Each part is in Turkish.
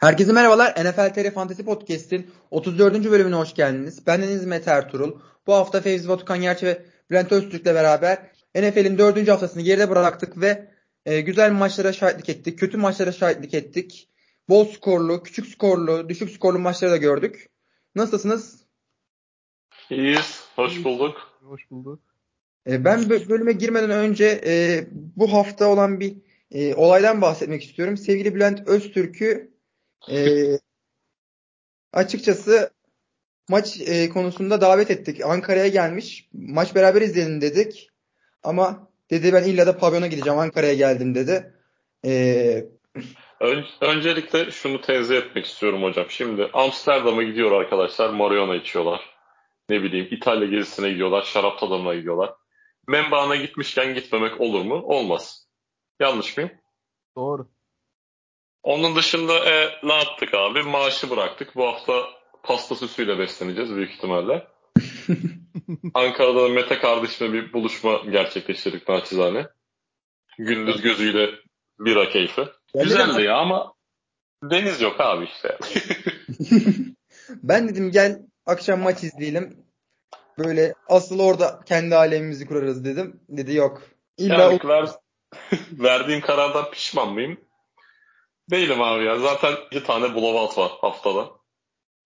Herkese merhabalar. NFL TR Fantasy Podcast'in 34. bölümüne hoş geldiniz. Ben Deniz Mete Ertuğrul. Bu hafta Fevzi Batukan Yerçi ve Bülent Öztürk'le beraber NFL'in 4. haftasını geride bıraktık ve e, güzel maçlara şahitlik ettik. Kötü maçlara şahitlik ettik. Bol skorlu, küçük skorlu, düşük skorlu maçları da gördük. Nasılsınız? İyiyiz. Hoş bulduk. Hoş bulduk. E, ben bölüme girmeden önce e, bu hafta olan bir e, olaydan bahsetmek istiyorum. Sevgili Bülent Öztürk'ü e, açıkçası maç e, konusunda davet ettik. Ankara'ya gelmiş. Maç beraber izleyelim dedik. Ama dedi ben illa da pavyona gideceğim. Ankara'ya geldim dedi. E, Ön, öncelikle şunu tenzih etmek istiyorum hocam. Şimdi Amsterdam'a gidiyor arkadaşlar. Mariona içiyorlar. Ne bileyim İtalya gezisine gidiyorlar. Şarap tadımına gidiyorlar. Membana gitmişken gitmemek olur mu? Olmaz. Yanlış mıyım? Doğru. Onun dışında e, ne yaptık abi? Maaşı bıraktık. Bu hafta pasta süsüyle besleneceğiz büyük ihtimalle. Ankara'da Mete kardeşimle bir buluşma gerçekleştirdik naçizane. Gündüz gözüyle bira keyfi. Ben Güzeldi ya ama deniz yok abi işte. ben dedim gel akşam maç izleyelim. Böyle asıl orada kendi alemimizi kurarız dedim. Dedi yok. İlla Yani ver, verdiğim karardan pişman mıyım? Değilim abi ya. Zaten iki tane blowout var haftada.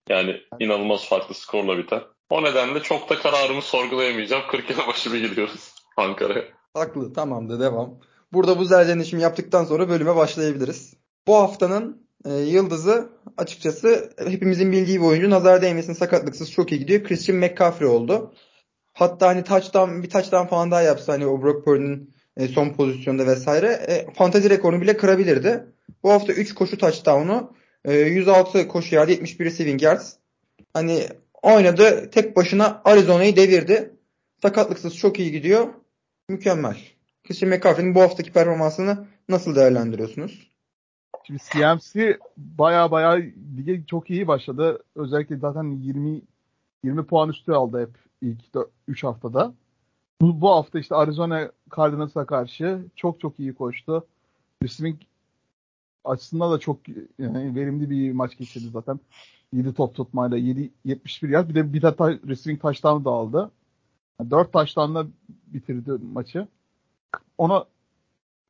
Yani inanılmaz farklı skorla biten. O nedenle çok da kararımı sorgulayamayacağım. 40 yıl başı bir gidiyoruz Ankara'ya. Haklı. Tamam da devam. Burada bu zerzenişimi yaptıktan sonra bölüme başlayabiliriz. Bu haftanın e, yıldızı açıkçası hepimizin bildiği bir oyuncu. Nazar değmesin sakatlıksız çok iyi gidiyor. Christian McCaffrey oldu. Hatta hani touchdown, bir touchdown falan daha yapsa hani o Brock Purdy'nin e, son pozisyonda vesaire e, fantazi rekorunu bile kırabilirdi. Bu hafta 3 koşu touchdown'u, e, 106 koşu yardı, 71 receiving yards. Hani oynadı tek başına Arizona'yı devirdi. Sakatlıksız çok iyi gidiyor. Mükemmel. Christian McCaffrey'nin bu haftaki performansını nasıl değerlendiriyorsunuz? Şimdi CMC baya baya lige çok iyi başladı. Özellikle zaten 20 20 puan üstü aldı hep ilk 3 haftada. Bu, bu hafta işte Arizona Cardinals'a karşı çok çok iyi koştu. Receiving açısından da çok yani verimli bir maç geçirdi zaten. 7 top tutmayla 7 71 yard bir de bir de ta, receiving touchdown da aldı. 4 touchdown'la bitirdi maçı. Ona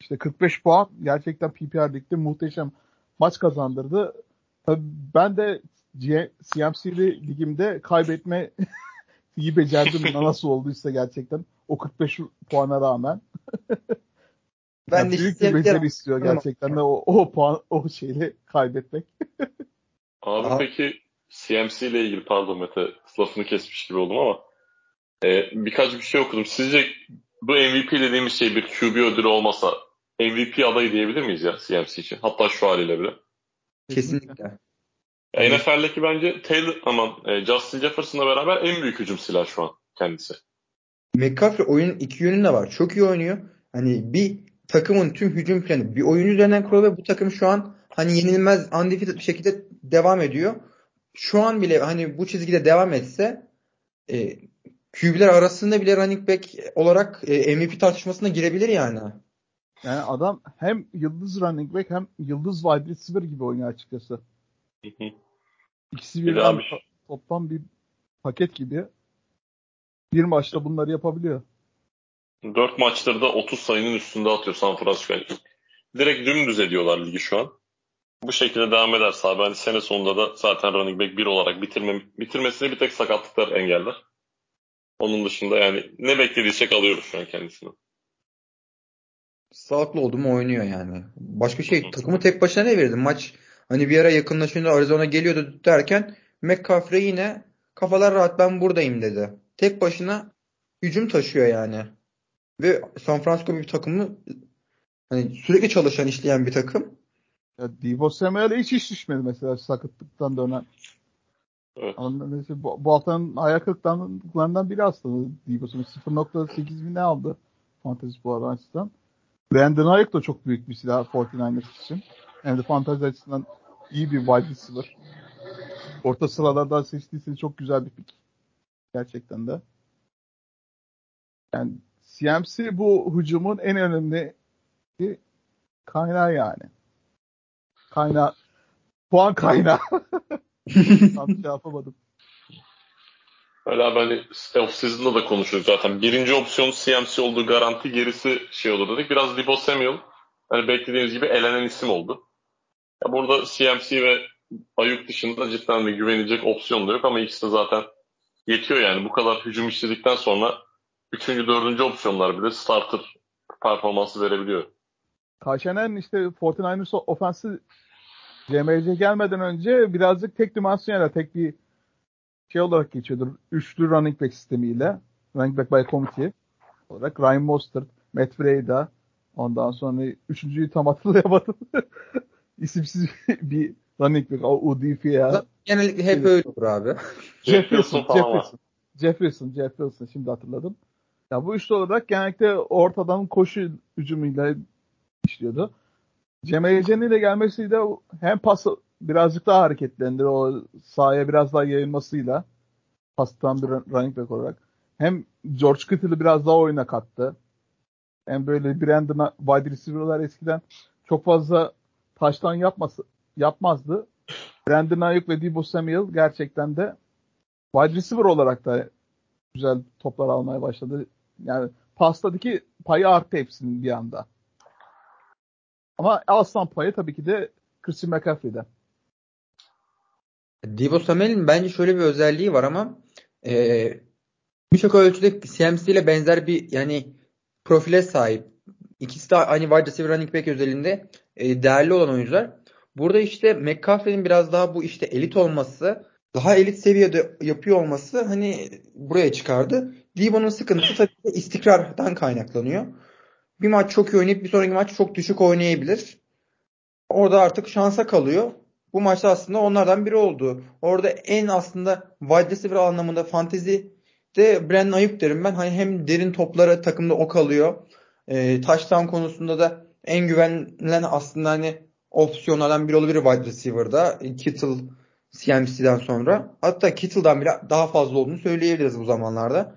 işte 45 puan gerçekten PPR ligde muhteşem maç kazandırdı. Tabii ben de CMC'li ligimde kaybetme iyi becerdim nasıl olduysa gerçekten o 45 puana rağmen. Ben Yani de büyük bir beceri istiyor gerçekten de o, o puan o şeyle kaybetmek. Abi Aha. peki CMC ile ilgili pardon Mete lafını kesmiş gibi oldum ama e, birkaç bir şey okudum. Sizce bu MVP dediğimiz şey bir QB ödülü olmasa MVP adayı diyebilir miyiz ya CMC için? Hatta şu haliyle bile. Kesinlikle. Ya NFL'deki bence Taylor aman e, Justin Jefferson'la beraber en büyük hücum silahı şu an kendisi. McCaffrey oyunun iki yönünde var. Çok iyi oynuyor. Hani bir takımın tüm hücum planı bir oyuncu üzerinden kurulu ve bu takım şu an hani yenilmez undefeated bir şekilde devam ediyor. Şu an bile hani bu çizgide devam etse e, QB'ler arasında bile running back olarak e, MVP tartışmasına girebilir yani. Yani adam hem yıldız running back hem yıldız wide receiver gibi oynuyor açıkçası. İkisi Bir de birden toplam bir paket gibi bir maçta bunları yapabiliyor. Dört maçtır da 30 sayının üstünde atıyor San Francisco. Yani direkt dümdüz ediyorlar ligi şu an. Bu şekilde devam ederse abi hani sene sonunda da zaten running back 1 olarak bitirme, bitirmesini bir tek sakatlıklar engeller. Onun dışında yani ne beklediysek alıyoruz şu an kendisini. Sağlıklı oldu mu oynuyor yani. Başka şey takımı tek başına ne verdi? Maç hani bir ara yakınlaşınca Arizona geliyordu derken McCaffrey yine kafalar rahat ben buradayım dedi. Tek başına hücum taşıyor yani. Ve San Francisco bir takımı hani sürekli çalışan işleyen bir takım. Ya Deebo Samuel'e hiç iş düşmedi mesela sakatlıktan dönen. Evet. Ama mesela bu, bu haftanın kırıklarından biri aslında Deebo Samuel. 0.8 bin aldı fantezi bu açısından. Brandon Ayuk da çok büyük bir silah 49ers için. Hem de fantezi açısından iyi bir wide receiver. Orta sıralardan seçtiyse çok güzel bir pick. Gerçekten de. Yani CMC bu hücumun en önemli bir kaynağı yani. Kaynağı puan kaynağı. Tam şey yapamadım. Öyle abi hani off-season'da da konuşuyoruz zaten. Birinci opsiyon CMC olduğu garanti gerisi şey olur dedik. Biraz Debo Samuel hani beklediğimiz gibi elenen isim oldu. Ya burada CMC ve Ayuk dışında cidden de güvenilecek opsiyon da yok ama ikisi de zaten yetiyor yani. Bu kadar hücum işledikten sonra üçüncü, dördüncü opsiyonlar bile starter performansı verebiliyor. Kaşenen işte 49ers ofensi CMC gelmeden önce birazcık tek dimansiyonel, tek bir şey olarak geçiyordur. Üçlü running back sistemiyle. Running back by committee olarak Ryan Mostert, Matt Breda ondan sonra üçüncüyü tam hatırlayamadım. İsimsiz bir running back. O UDF ya. Genellikle hep öyle olur abi. Jefferson, Jefferson. Jefferson, Jefferson şimdi hatırladım. Ya bu üçlü olarak genellikle ortadan koşu hücumuyla işliyordu. Cem ile gelmesiyle hem pas birazcık daha hareketlendi. O sahaya biraz daha yayılmasıyla pastan bir running back olarak. Hem George Kittle'ı biraz daha oyuna kattı. Hem böyle Brandon wide receiver'lar eskiden çok fazla taştan yapması, yapmazdı. Brandon Ayuk ve Debo Samuel gerçekten de wide receiver olarak da güzel toplar almaya başladı. Yani pastadaki payı arttı hepsinin bir anda. Ama aslan payı tabii ki de Christian McCaffrey'de. Debo Samuel'in bence şöyle bir özelliği var ama e, birçok ölçüde CMC ile benzer bir yani profile sahip. İkisi de aynı wide receiver running back özelinde e, değerli olan oyuncular. Burada işte McCaffrey'nin biraz daha bu işte elit olması, daha elit seviyede yapıyor olması hani buraya çıkardı. Debo'nun sıkıntısı tabii ki istikrardan kaynaklanıyor. Bir maç çok iyi oynayıp bir sonraki maç çok düşük oynayabilir. Orada artık şansa kalıyor. Bu maçta aslında onlardan biri oldu. Orada en aslında wide receiver anlamında fantezi de Brandon Ayuk derim ben. Hani hem derin toplara takımda ok alıyor. E, touchdown konusunda da en güvenilen aslında hani opsiyonlardan biri olabilir wide receiver'da. Kittle CMC'den sonra. Hatta Kittle'dan bile daha fazla olduğunu söyleyebiliriz bu zamanlarda.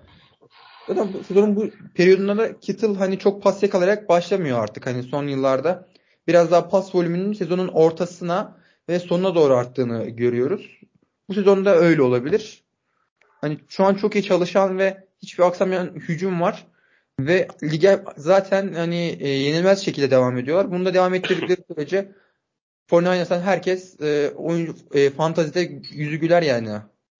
Zaten bu sezonun bu periyodunda da Kittle hani çok pas yakalayarak başlamıyor artık. Hani son yıllarda biraz daha pas volümünün sezonun ortasına ve sonuna doğru arttığını görüyoruz. Bu sezonda öyle olabilir. Hani şu an çok iyi çalışan ve hiçbir aksamayan hücum var. Ve lige zaten hani e, yenilmez şekilde devam ediyorlar. Bunu da devam ettirdikleri sürece Fortnite'dan herkes e, oyuncu e, fantazide yüzü güler yani.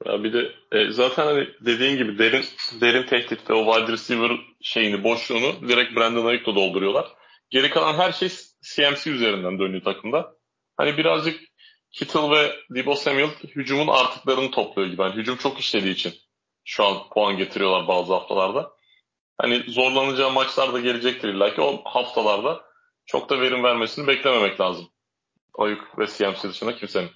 Ya bir de e, zaten hani dediğin gibi derin derin tehdit ve o wide receiver şeyini boşluğunu direkt Brandon Ayuk'la dolduruyorlar. Geri kalan her şey CMC üzerinden dönüyor takımda. Hani birazcık Kittle ve Debo Samuel hücumun artıklarını topluyor gibi. Yani hücum çok işlediği için şu an puan getiriyorlar bazı haftalarda. Hani zorlanacağı maçlar da gelecektir illa ki. O haftalarda çok da verim vermesini beklememek lazım. Ayuk ve CMC dışında kimsenin.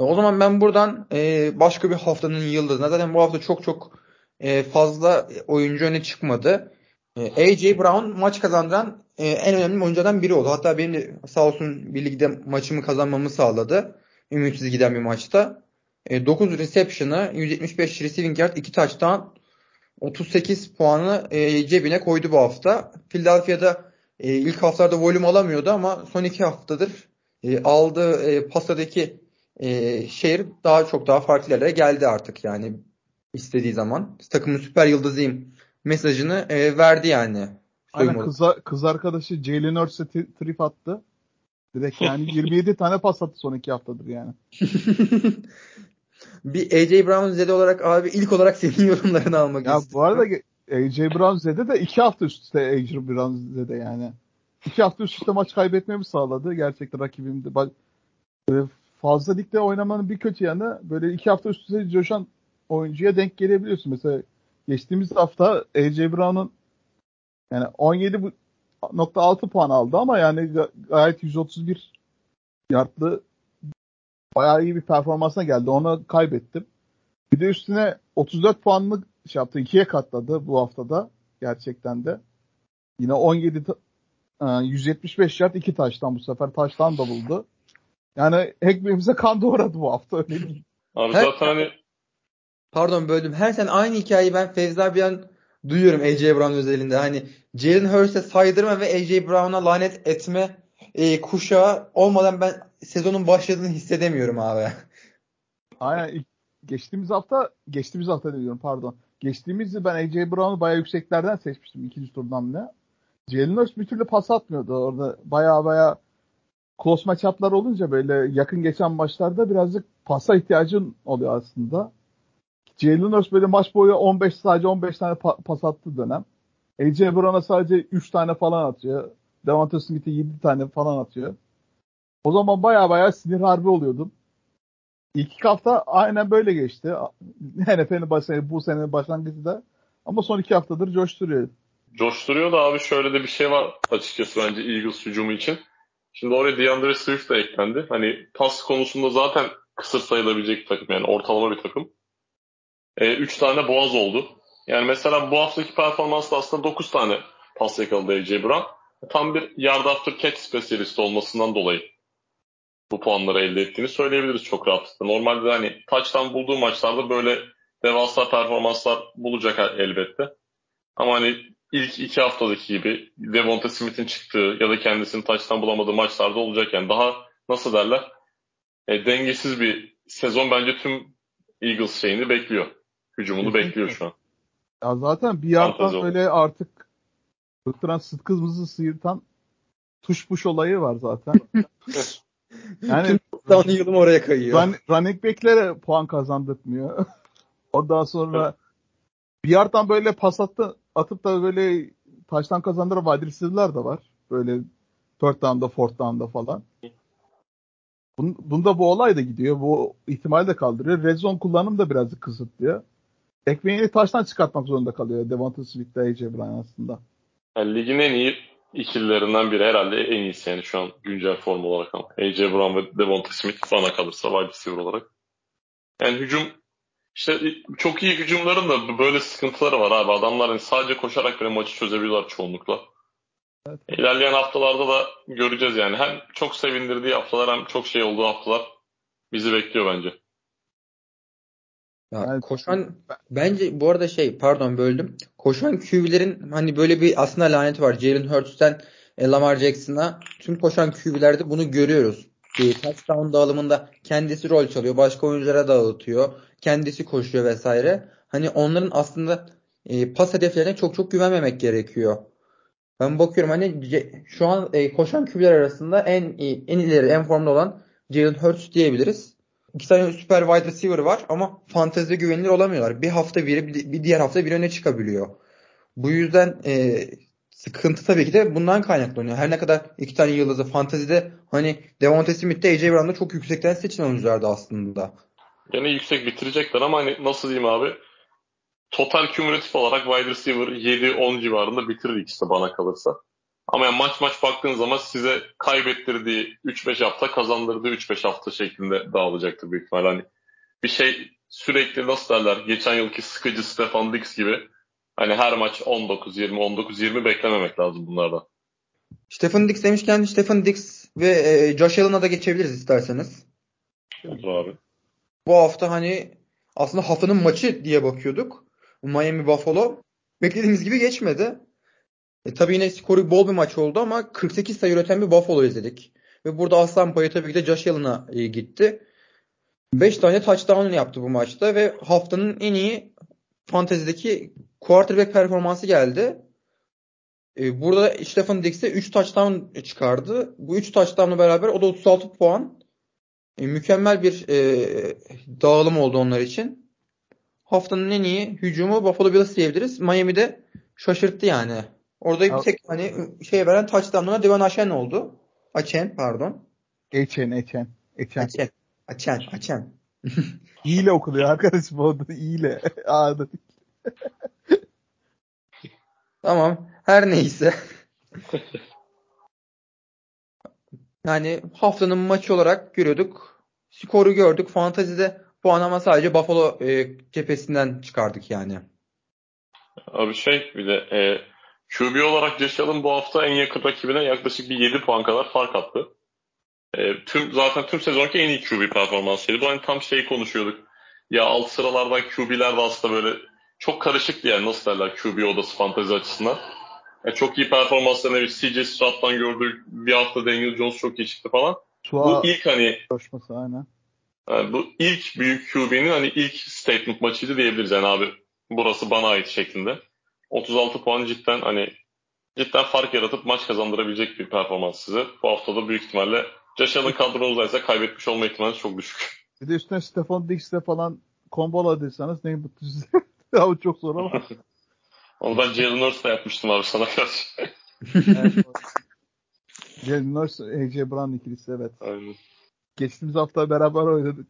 E, o zaman ben buradan e, başka bir haftanın yıldızına zaten bu hafta çok çok e, fazla oyuncu öne çıkmadı. AJ Brown maç kazandıran en önemli oyunculardan biri oldu. Hatta benim de sağ olsun bir ligde maçımı kazanmamı sağladı. Ümitsiz giden bir maçta. E, 9 reception'ı, 175 receiving yard, 2 touchdown, 38 puanı cebine koydu bu hafta. Philadelphia'da ilk haftalarda volüm alamıyordu ama son iki haftadır e, aldığı e, e, şehir daha çok daha farklı yerlere geldi artık yani istediği zaman. Takımın süper yıldızıyım mesajını e, verdi yani. Aynen kız, kız arkadaşı Jalen Hurts'e trip attı. Direkt yani 27 tane pas attı son iki haftadır yani. bir AJ Brown zede olarak abi ilk olarak senin yorumlarını almak ya. Ya bu arada AJ Brown zede de iki hafta üst üste AJ Brown zede yani. İki hafta üst üste maç kaybetmemi sağladı. Gerçekten rakibimde. Fazla ligde oynamanın bir kötü yanı böyle iki hafta üst üste coşan oyuncuya denk gelebiliyorsun. Mesela geçtiğimiz hafta AJ Brown'un yani 17.6 puan aldı ama yani gayet 131 yardlı bayağı iyi bir performansına geldi. Onu kaybettim. Bir de üstüne 34 puanlık şey yaptı. ikiye katladı bu haftada. Gerçekten de. Yine 17 175 yard iki taştan bu sefer taştan da buldu. Yani ekmeğimize kan doğradı bu hafta öyle değil. Abi Her... zaten hani Pardon böldüm. Her sen aynı hikayeyi ben Fevzi abiyen duyuyorum AJ Brown özelinde. Hani Jalen Hurst'e saydırma ve AJ Brown'a lanet etme e, kuşağı olmadan ben sezonun başladığını hissedemiyorum abi. Aynen. Geçtiğimiz hafta, geçtiğimiz hafta diyorum pardon. Geçtiğimiz yıl ben AJ Brown'u bayağı yükseklerden seçmiştim ikinci turdan bile. Jalen Hurts bir türlü pas atmıyordu orada. Bayağı bayağı close matchup'lar olunca böyle yakın geçen maçlarda birazcık pasa ihtiyacın oluyor aslında. Jalen Hurts böyle maç boyu 15 sadece 15 tane pa- pas attığı dönem. AJ Brown'a sadece 3 tane falan atıyor. Devonta Smith'e 7 tane falan atıyor. O zaman baya baya sinir harbi oluyordum. İlk hafta aynen böyle geçti. NFL'in başlangıcı, bu senenin başlangıcı da. Ama son iki haftadır coşturuyor. Coşturuyor da abi şöyle de bir şey var açıkçası bence Eagles hücumu için. Şimdi oraya DeAndre Swift de eklendi. Hani pas konusunda zaten kısır sayılabilecek bir takım yani ortalama bir takım. E, üç tane boğaz oldu. Yani mesela bu haftaki performansda aslında 9 tane pas yakaladı AJ Brown. Tam bir yard after catch spesiyalisti olmasından dolayı bu puanları elde ettiğini söyleyebiliriz çok rahatlıkla. Normalde hani touchdown bulduğu maçlarda böyle devasa performanslar bulacak elbette. Ama hani ilk iki haftadaki gibi Devonta Smith'in çıktığı ya da kendisinin touchdown bulamadığı maçlarda olacak yani daha nasıl derler e, dengesiz bir sezon bence tüm Eagles şeyini bekliyor. Hücumunu Kesinlikle. bekliyor şu an. Ya zaten bir yandan böyle artık bıktıran sıtkımızı sıyırtan tuş puş olayı var zaten. yani Daha yılım oraya kayıyor. run, running back'lere puan kazandırmıyor. Ondan sonra bir yerden böyle pas attı, atıp da böyle taştan kazandıran wide receiver'lar da var. Böyle third down'da, fourth down'da falan. Bun, bunda bu olay da gidiyor. Bu ihtimal de kaldırıyor. Red zone kullanım da birazcık kısıtlıyor. Ekmeğini taştan çıkartmak zorunda kalıyor Devonta Smith'le AJ Brown aslında. Yani ligin en iyi ikililerinden biri herhalde en iyisi yani şu an güncel form olarak ama. AJ Brown ve Devonta Smith bana kalırsa wide receiver olarak. Yani hücum işte çok iyi hücumların da böyle sıkıntıları var abi. Adamlar hani sadece koşarak bile maçı çözebiliyorlar çoğunlukla. Evet. İlerleyen haftalarda da göreceğiz yani. Hem çok sevindirdiği haftalar hem çok şey olduğu haftalar bizi bekliyor bence. Ya Evet. koşan bence bu arada şey pardon böldüm. Koşan QB'lerin hani böyle bir aslında laneti var. Jalen Hurts'ten e, Lamar Jackson'a tüm koşan QB'lerde bunu görüyoruz. E, touchdown dağılımında kendisi rol çalıyor. Başka oyunculara dağıtıyor. Kendisi koşuyor vesaire. Hani onların aslında e, pas hedeflerine çok çok güvenmemek gerekiyor. Ben bakıyorum hani şu an e, koşan QB'ler arasında en iyi, en ileri, en formda olan Jalen Hurts diyebiliriz. İki tane süper wide receiver var ama fantezide güvenilir olamıyorlar. Bir hafta biri bir diğer hafta bir öne çıkabiliyor. Bu yüzden e, sıkıntı tabii ki de bundan kaynaklanıyor. Her ne kadar iki tane yıldızı fantezide hani Devonta Smith de AJ Brown'da çok yüksekten seçilen oyunculardı aslında. Gene yüksek bitirecekler ama hani nasıl diyeyim abi total kümülatif olarak wide receiver 7-10 civarında bitirir ikisi bana kalırsa. Ama yani maç maç baktığın zaman size kaybettirdiği 3-5 hafta kazandırdığı 3-5 hafta şeklinde dağılacaktır büyük ihtimalle. Hani bir şey sürekli nasıl derler geçen yılki sıkıcı Stefan Diggs gibi hani her maç 19-20 19-20 beklememek lazım bunlardan. Stephen Diggs demişken Stephen Diggs ve e, Josh Allen'a da geçebiliriz isterseniz. Olur abi. Bu hafta hani aslında haftanın maçı diye bakıyorduk. Miami Buffalo. Beklediğimiz gibi geçmedi. E, tabii yine skoru bol bir maç oldu ama 48 sayı üreten bir Buffalo izledik. Ve burada aslan payı tabii ki de Josh Allen'a e, gitti. 5 tane touchdown yaptı bu maçta ve haftanın en iyi fantezideki quarterback performansı geldi. E, burada Stephen Diggs'e 3 touchdown çıkardı. Bu 3 touchdown'la beraber o da 36 puan. E, mükemmel bir e, dağılım oldu onlar için. Haftanın en iyi hücumu Buffalo Bills diyebiliriz. Miami'de şaşırttı yani. Orada bir tek hani şey veren touchdown'una Divan Aşen oldu. Açen pardon. Eçen, Eçen. Eçen. Açen. Açen. Açen. İyi ile okuluyor arkadaşım o da iyi ile. A'da. Tamam. Her neyse. Yani haftanın maçı olarak görüyorduk. Skoru gördük. Fantazide puan ama sadece Buffalo e, cephesinden çıkardık yani. Abi şey bir de e, QB olarak Josh bu hafta en yakın rakibine yaklaşık bir 7 puan kadar fark attı. E, tüm zaten tüm sezonki en iyi QB performansıydı. Bu hani tam şey konuşuyorduk. Ya alt sıralardan QB'ler de aslında böyle çok karışıktı yani nasıl derler QB odası fantezi açısından. Yani çok iyi performanslarını bir CJ Stroud'dan gördük. Bir hafta Daniel Jones çok iyi çıktı falan. Tua Bu ilk hani coşması aynen. yani bu ilk büyük QB'nin hani ilk statement maçıydı diyebiliriz yani abi. Burası bana ait şeklinde. 36 puan cidden hani cidden fark yaratıp maç kazandırabilecek bir performans size. Bu hafta da büyük ihtimalle Josh Allen kadronuzdaysa kaybetmiş olma ihtimali çok düşük. Bir de üstüne Stefan Diggs'le falan komboladıysanız ne mutlu size. Ama çok zor ama. Onu ben Jalen Hurts'la yapmıştım abi sana karşı. evet, Jalen Hurts, AJ Brown ikilisi evet. Aynen. Geçtiğimiz hafta beraber oynadık.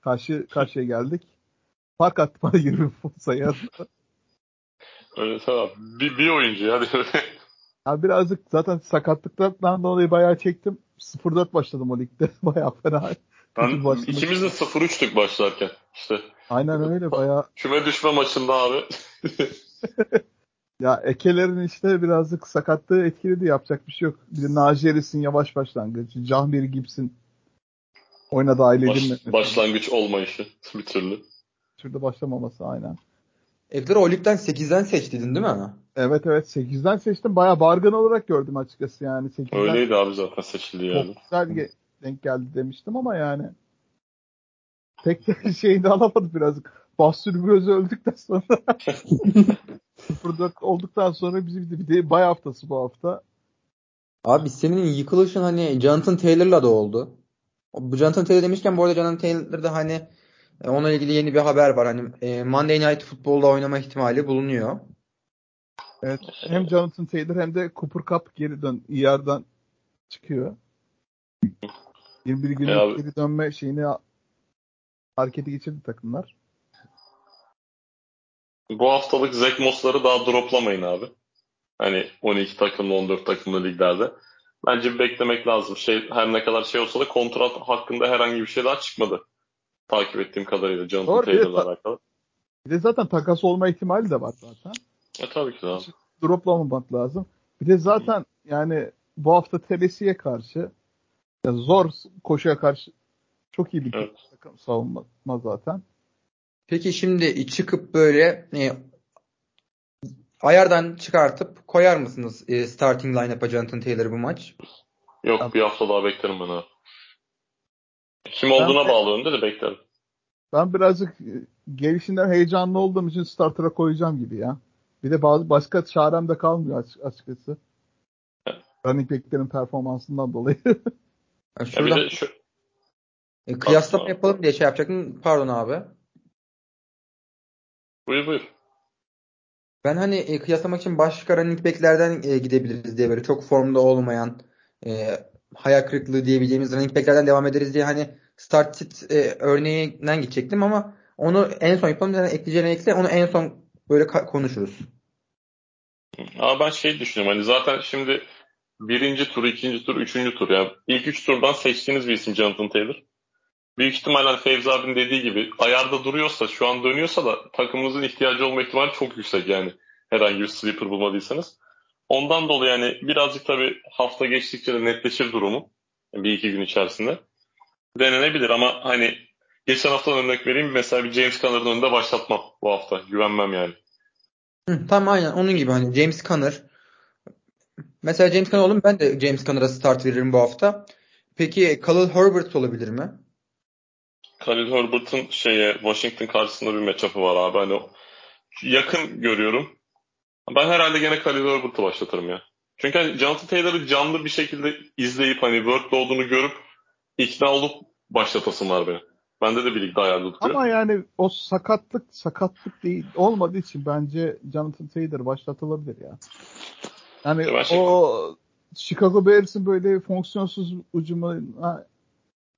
Karşı karşıya geldik. Fark attı bana 20 sayı. Öyle tamam. Bir, bir oyuncu hadi. Ya birazcık zaten sakatlıktan dolayı bayağı çektim. 0-4 başladım o ligde. Bayağı fena. ben, Kötü başlamış. ikimiz de 0-3'tük başlarken. İşte Aynen öyle bayağı. küme düşme maçında abi. Ya Ekelerin işte birazcık sakatlığı etkiledi. Yapacak bir şey yok. Bir de Najee Harris'in yavaş başlangıcı. Jahmir Gibbs'in oyuna dahil Baş, başlangıç olmayışı bir türlü. Şurada başlamaması aynen. Ekler'i o ligden 8'den seçtiydin değil mi? Evet evet 8'den seçtim. Bayağı bargın olarak gördüm açıkçası yani. 8'den Öyleydi abi zaten seçildi yani. çok güzel ge- denk geldi demiştim ama yani pek de şeyini alamadı birazcık. Bastır Gözü öldükten sonra 0-4 olduktan sonra bizi bir de, bir de bay haftası bu hafta. Abi senin yıkılışın hani Jonathan Taylor'la da oldu. Bu Jonathan Taylor demişken bu arada Jonathan Taylor'da hani e, onunla ilgili yeni bir haber var. Hani e, Monday Night Football'da oynama ihtimali bulunuyor. Evet, hem Jonathan Taylor hem de Cooper Cup geri dön ER'dan çıkıyor. 21 günlük Ya abi- geri dönme şeyini harekete geçirdi takımlar. Bu haftalık Zach Moss'ları daha droplamayın abi. Hani 12 takımlı 14 takımlı liglerde. Bence bir beklemek lazım. Şey, her ne kadar şey olsa da kontrat hakkında herhangi bir şey daha çıkmadı. Takip ettiğim kadarıyla Jonathan Doğru, bir Taylor'la ta- alakalı. Bir de zaten takas olma ihtimali de var zaten. E tabii ki de abi. Droplamamak lazım. Bir de zaten yani bu hafta Tennessee'ye karşı ya zor koşuya karşı çok iyi bir Evet. takım savunma zaten. Peki şimdi çıkıp böyle e, ayardan çıkartıp koyar mısınız e, starting lineup'a Jonathan Taylor'ı bu maç? Yok bir hafta daha beklerim ben. Kim olduğuna Ben- bağlı önde de beklerim. Ben birazcık e, gelişinden heyecanlı olduğum için starter'a koyacağım gibi ya. Bir de bazı başka çarem de kalmıyor aç- açıkçası. Running back'lerin performansından dolayı. Yani Ya de şu, e, kıyaslama Aslında- yapalım diye şey yapacaktım. Pardon abi. buyur buyur. Ben hani e, kıyaslamak için başka running back'lerden e, gidebiliriz diye böyle çok formda olmayan e, hayal kırıklığı diyebileceğimiz running back'lerden devam ederiz diye hani start sit e, örneğinden gidecektim ama onu en son yapalım. Yani ekleyeceğine ekle onu en son böyle konuşuruz. Ama ben şey düşünüyorum hani zaten şimdi birinci tur, ikinci tur, üçüncü tur yani ilk üç turdan seçtiğiniz bir isim Jonathan Taylor. Büyük ihtimalle hani Fevzi abinin dediği gibi ayarda duruyorsa, şu an dönüyorsa da takımınızın ihtiyacı olma ihtimali çok yüksek yani. Herhangi bir sleeper bulmadıysanız. Ondan dolayı yani birazcık tabii hafta geçtikçe de netleşir durumu. Bir iki gün içerisinde. Denenebilir ama hani geçen haftadan örnek vereyim. Mesela bir James Conner'ın önünde başlatmam bu hafta. Güvenmem yani. Hı, tam aynen onun gibi hani James Conner. Mesela James Conner oğlum ben de James Conner'a start veririm bu hafta. Peki Khalil Herbert olabilir mi? Khalil Herbert'ın şeye Washington karşısında bir matchup'ı var abi. Hani yakın görüyorum. Ben herhalde gene Khalil Herbert'ı başlatırım ya. Çünkü hani Jonathan Taylor'ı canlı bir şekilde izleyip hani workload'unu görüp ikna olup başlatasım var benim. Bende de bir ligde ayarlı tutuyor. Ama yani o sakatlık sakatlık değil olmadığı için bence Jonathan Taylor başlatılabilir ya. Yani şey- o Chicago Bears'ın böyle fonksiyonsuz ucuma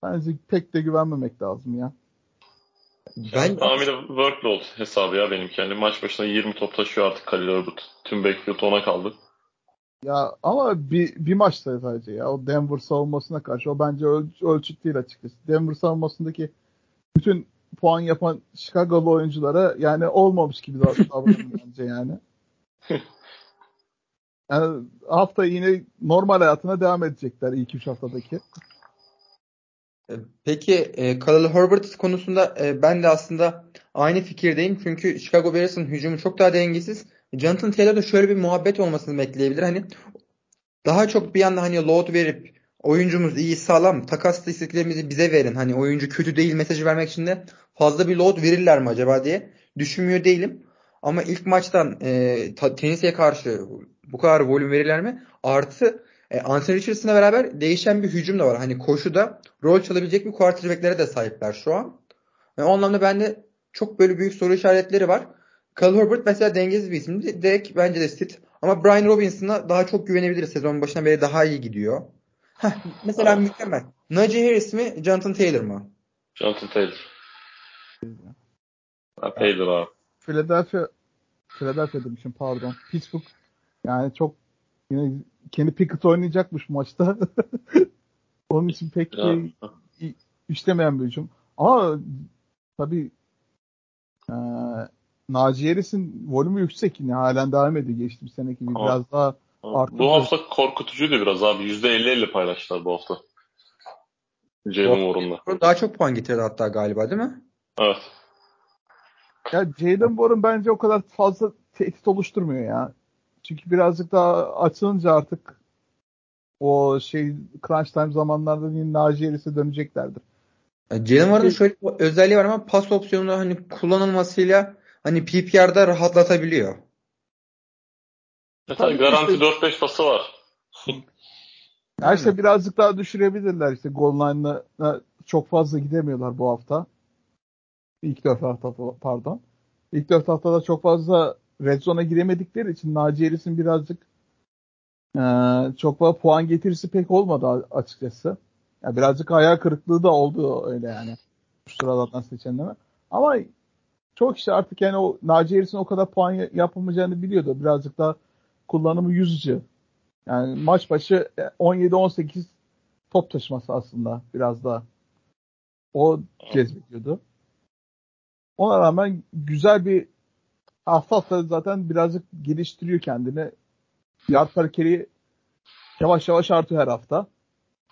bence pek de güvenmemek lazım ya. Ben Tamamıyla workload hesabı ya benimki. Yani maç başına 20 top taşıyor artık Khalil Herbert. Tüm backfield ona kaldı. Ya ama bir, bir maçta sadece ya. O Denver savunmasına karşı o bence öl, ölçüt değil açıkçası. Denver savunmasındaki bütün puan yapan Chicago'lu oyunculara yani olmamış gibi dav- davranıyor bence yani. Yani hafta yine normal hayatına devam edecekler ilk üç haftadaki. Peki e, Khalil Herbert konusunda e, ben de aslında aynı fikirdeyim. Çünkü Chicago Bears'ın hücumu çok daha dengesiz. Jonathan Taylor'da şöyle bir muhabbet olmasını bekleyebilir. Hani daha çok bir anda hani load verip oyuncumuz iyi sağlam takas isteklerimizi bize verin. Hani oyuncu kötü değil mesajı vermek için de fazla bir load verirler mi acaba diye düşünmüyor değilim. Ama ilk maçtan e, Tennessee'ye karşı bu kadar volüm verirler mi? Artı e, Anthony Richardson'la beraber değişen bir hücum da var. Hani koşuda rol çalabilecek bir quarterback'lere de sahipler şu an. Yani o anlamda bende çok böyle büyük soru işaretleri var. Kyle Herbert mesela dengesiz bir isim. Direkt bence de sit. Ama Brian Robinson'a daha çok güvenebiliriz. Sezon başına beri daha iyi gidiyor. Heh, mesela mükemmel. Najee Harris mi? Jonathan Taylor mı? Jonathan Taylor. Ha, Taylor abi. Philadelphia Philadelphia demişim pardon. Pittsburgh yani çok yine Kenny Pickett oynayacakmış maçta. Onun için pek şey, işlemeyen bir hücum. Ama tabii e, Naci Harris'in volümü yüksek yine halen devam ediyor geçtiğimiz seneki gibi biraz daha arttı. Bu hafta korkutucuydu biraz abi. %50-50 paylaştılar bu hafta. Jalen Warren'la. Daha çok puan getirdi hatta galiba değil mi? Evet. Ya Jalen Warren bence o kadar fazla tehdit oluşturmuyor ya. Çünkü birazcık daha açılınca artık o şey crunch time zamanlarda yine Naci Harris'e döneceklerdir. Jalen Warren'ın şöyle bir özelliği var ama pas opsiyonu hani kullanılmasıyla hani PPR'da rahatlatabiliyor. Tabii garanti işte, 4-5 pası var. ya işte birazcık daha düşürebilirler işte goal line'ına çok fazla gidemiyorlar bu hafta. İlk dört hafta pardon. İlk dört haftada çok fazla red zone'a giremedikleri için Naci Harris'in birazcık e, çok fazla puan getirisi pek olmadı açıkçası. Yani birazcık hayal kırıklığı da oldu öyle yani. Sıralardan seçenleme. Ama çok işte artık yani o Naci Harris'in o kadar puan yapamayacağını biliyordu. Birazcık daha kullanımı yüzücü. Yani maç başı 17-18 top taşıması aslında biraz daha. O cezbediyordu. Ona rağmen güzel bir hafta hafta zaten birazcık geliştiriyor kendini. Yard hareketi yavaş yavaş artıyor her hafta.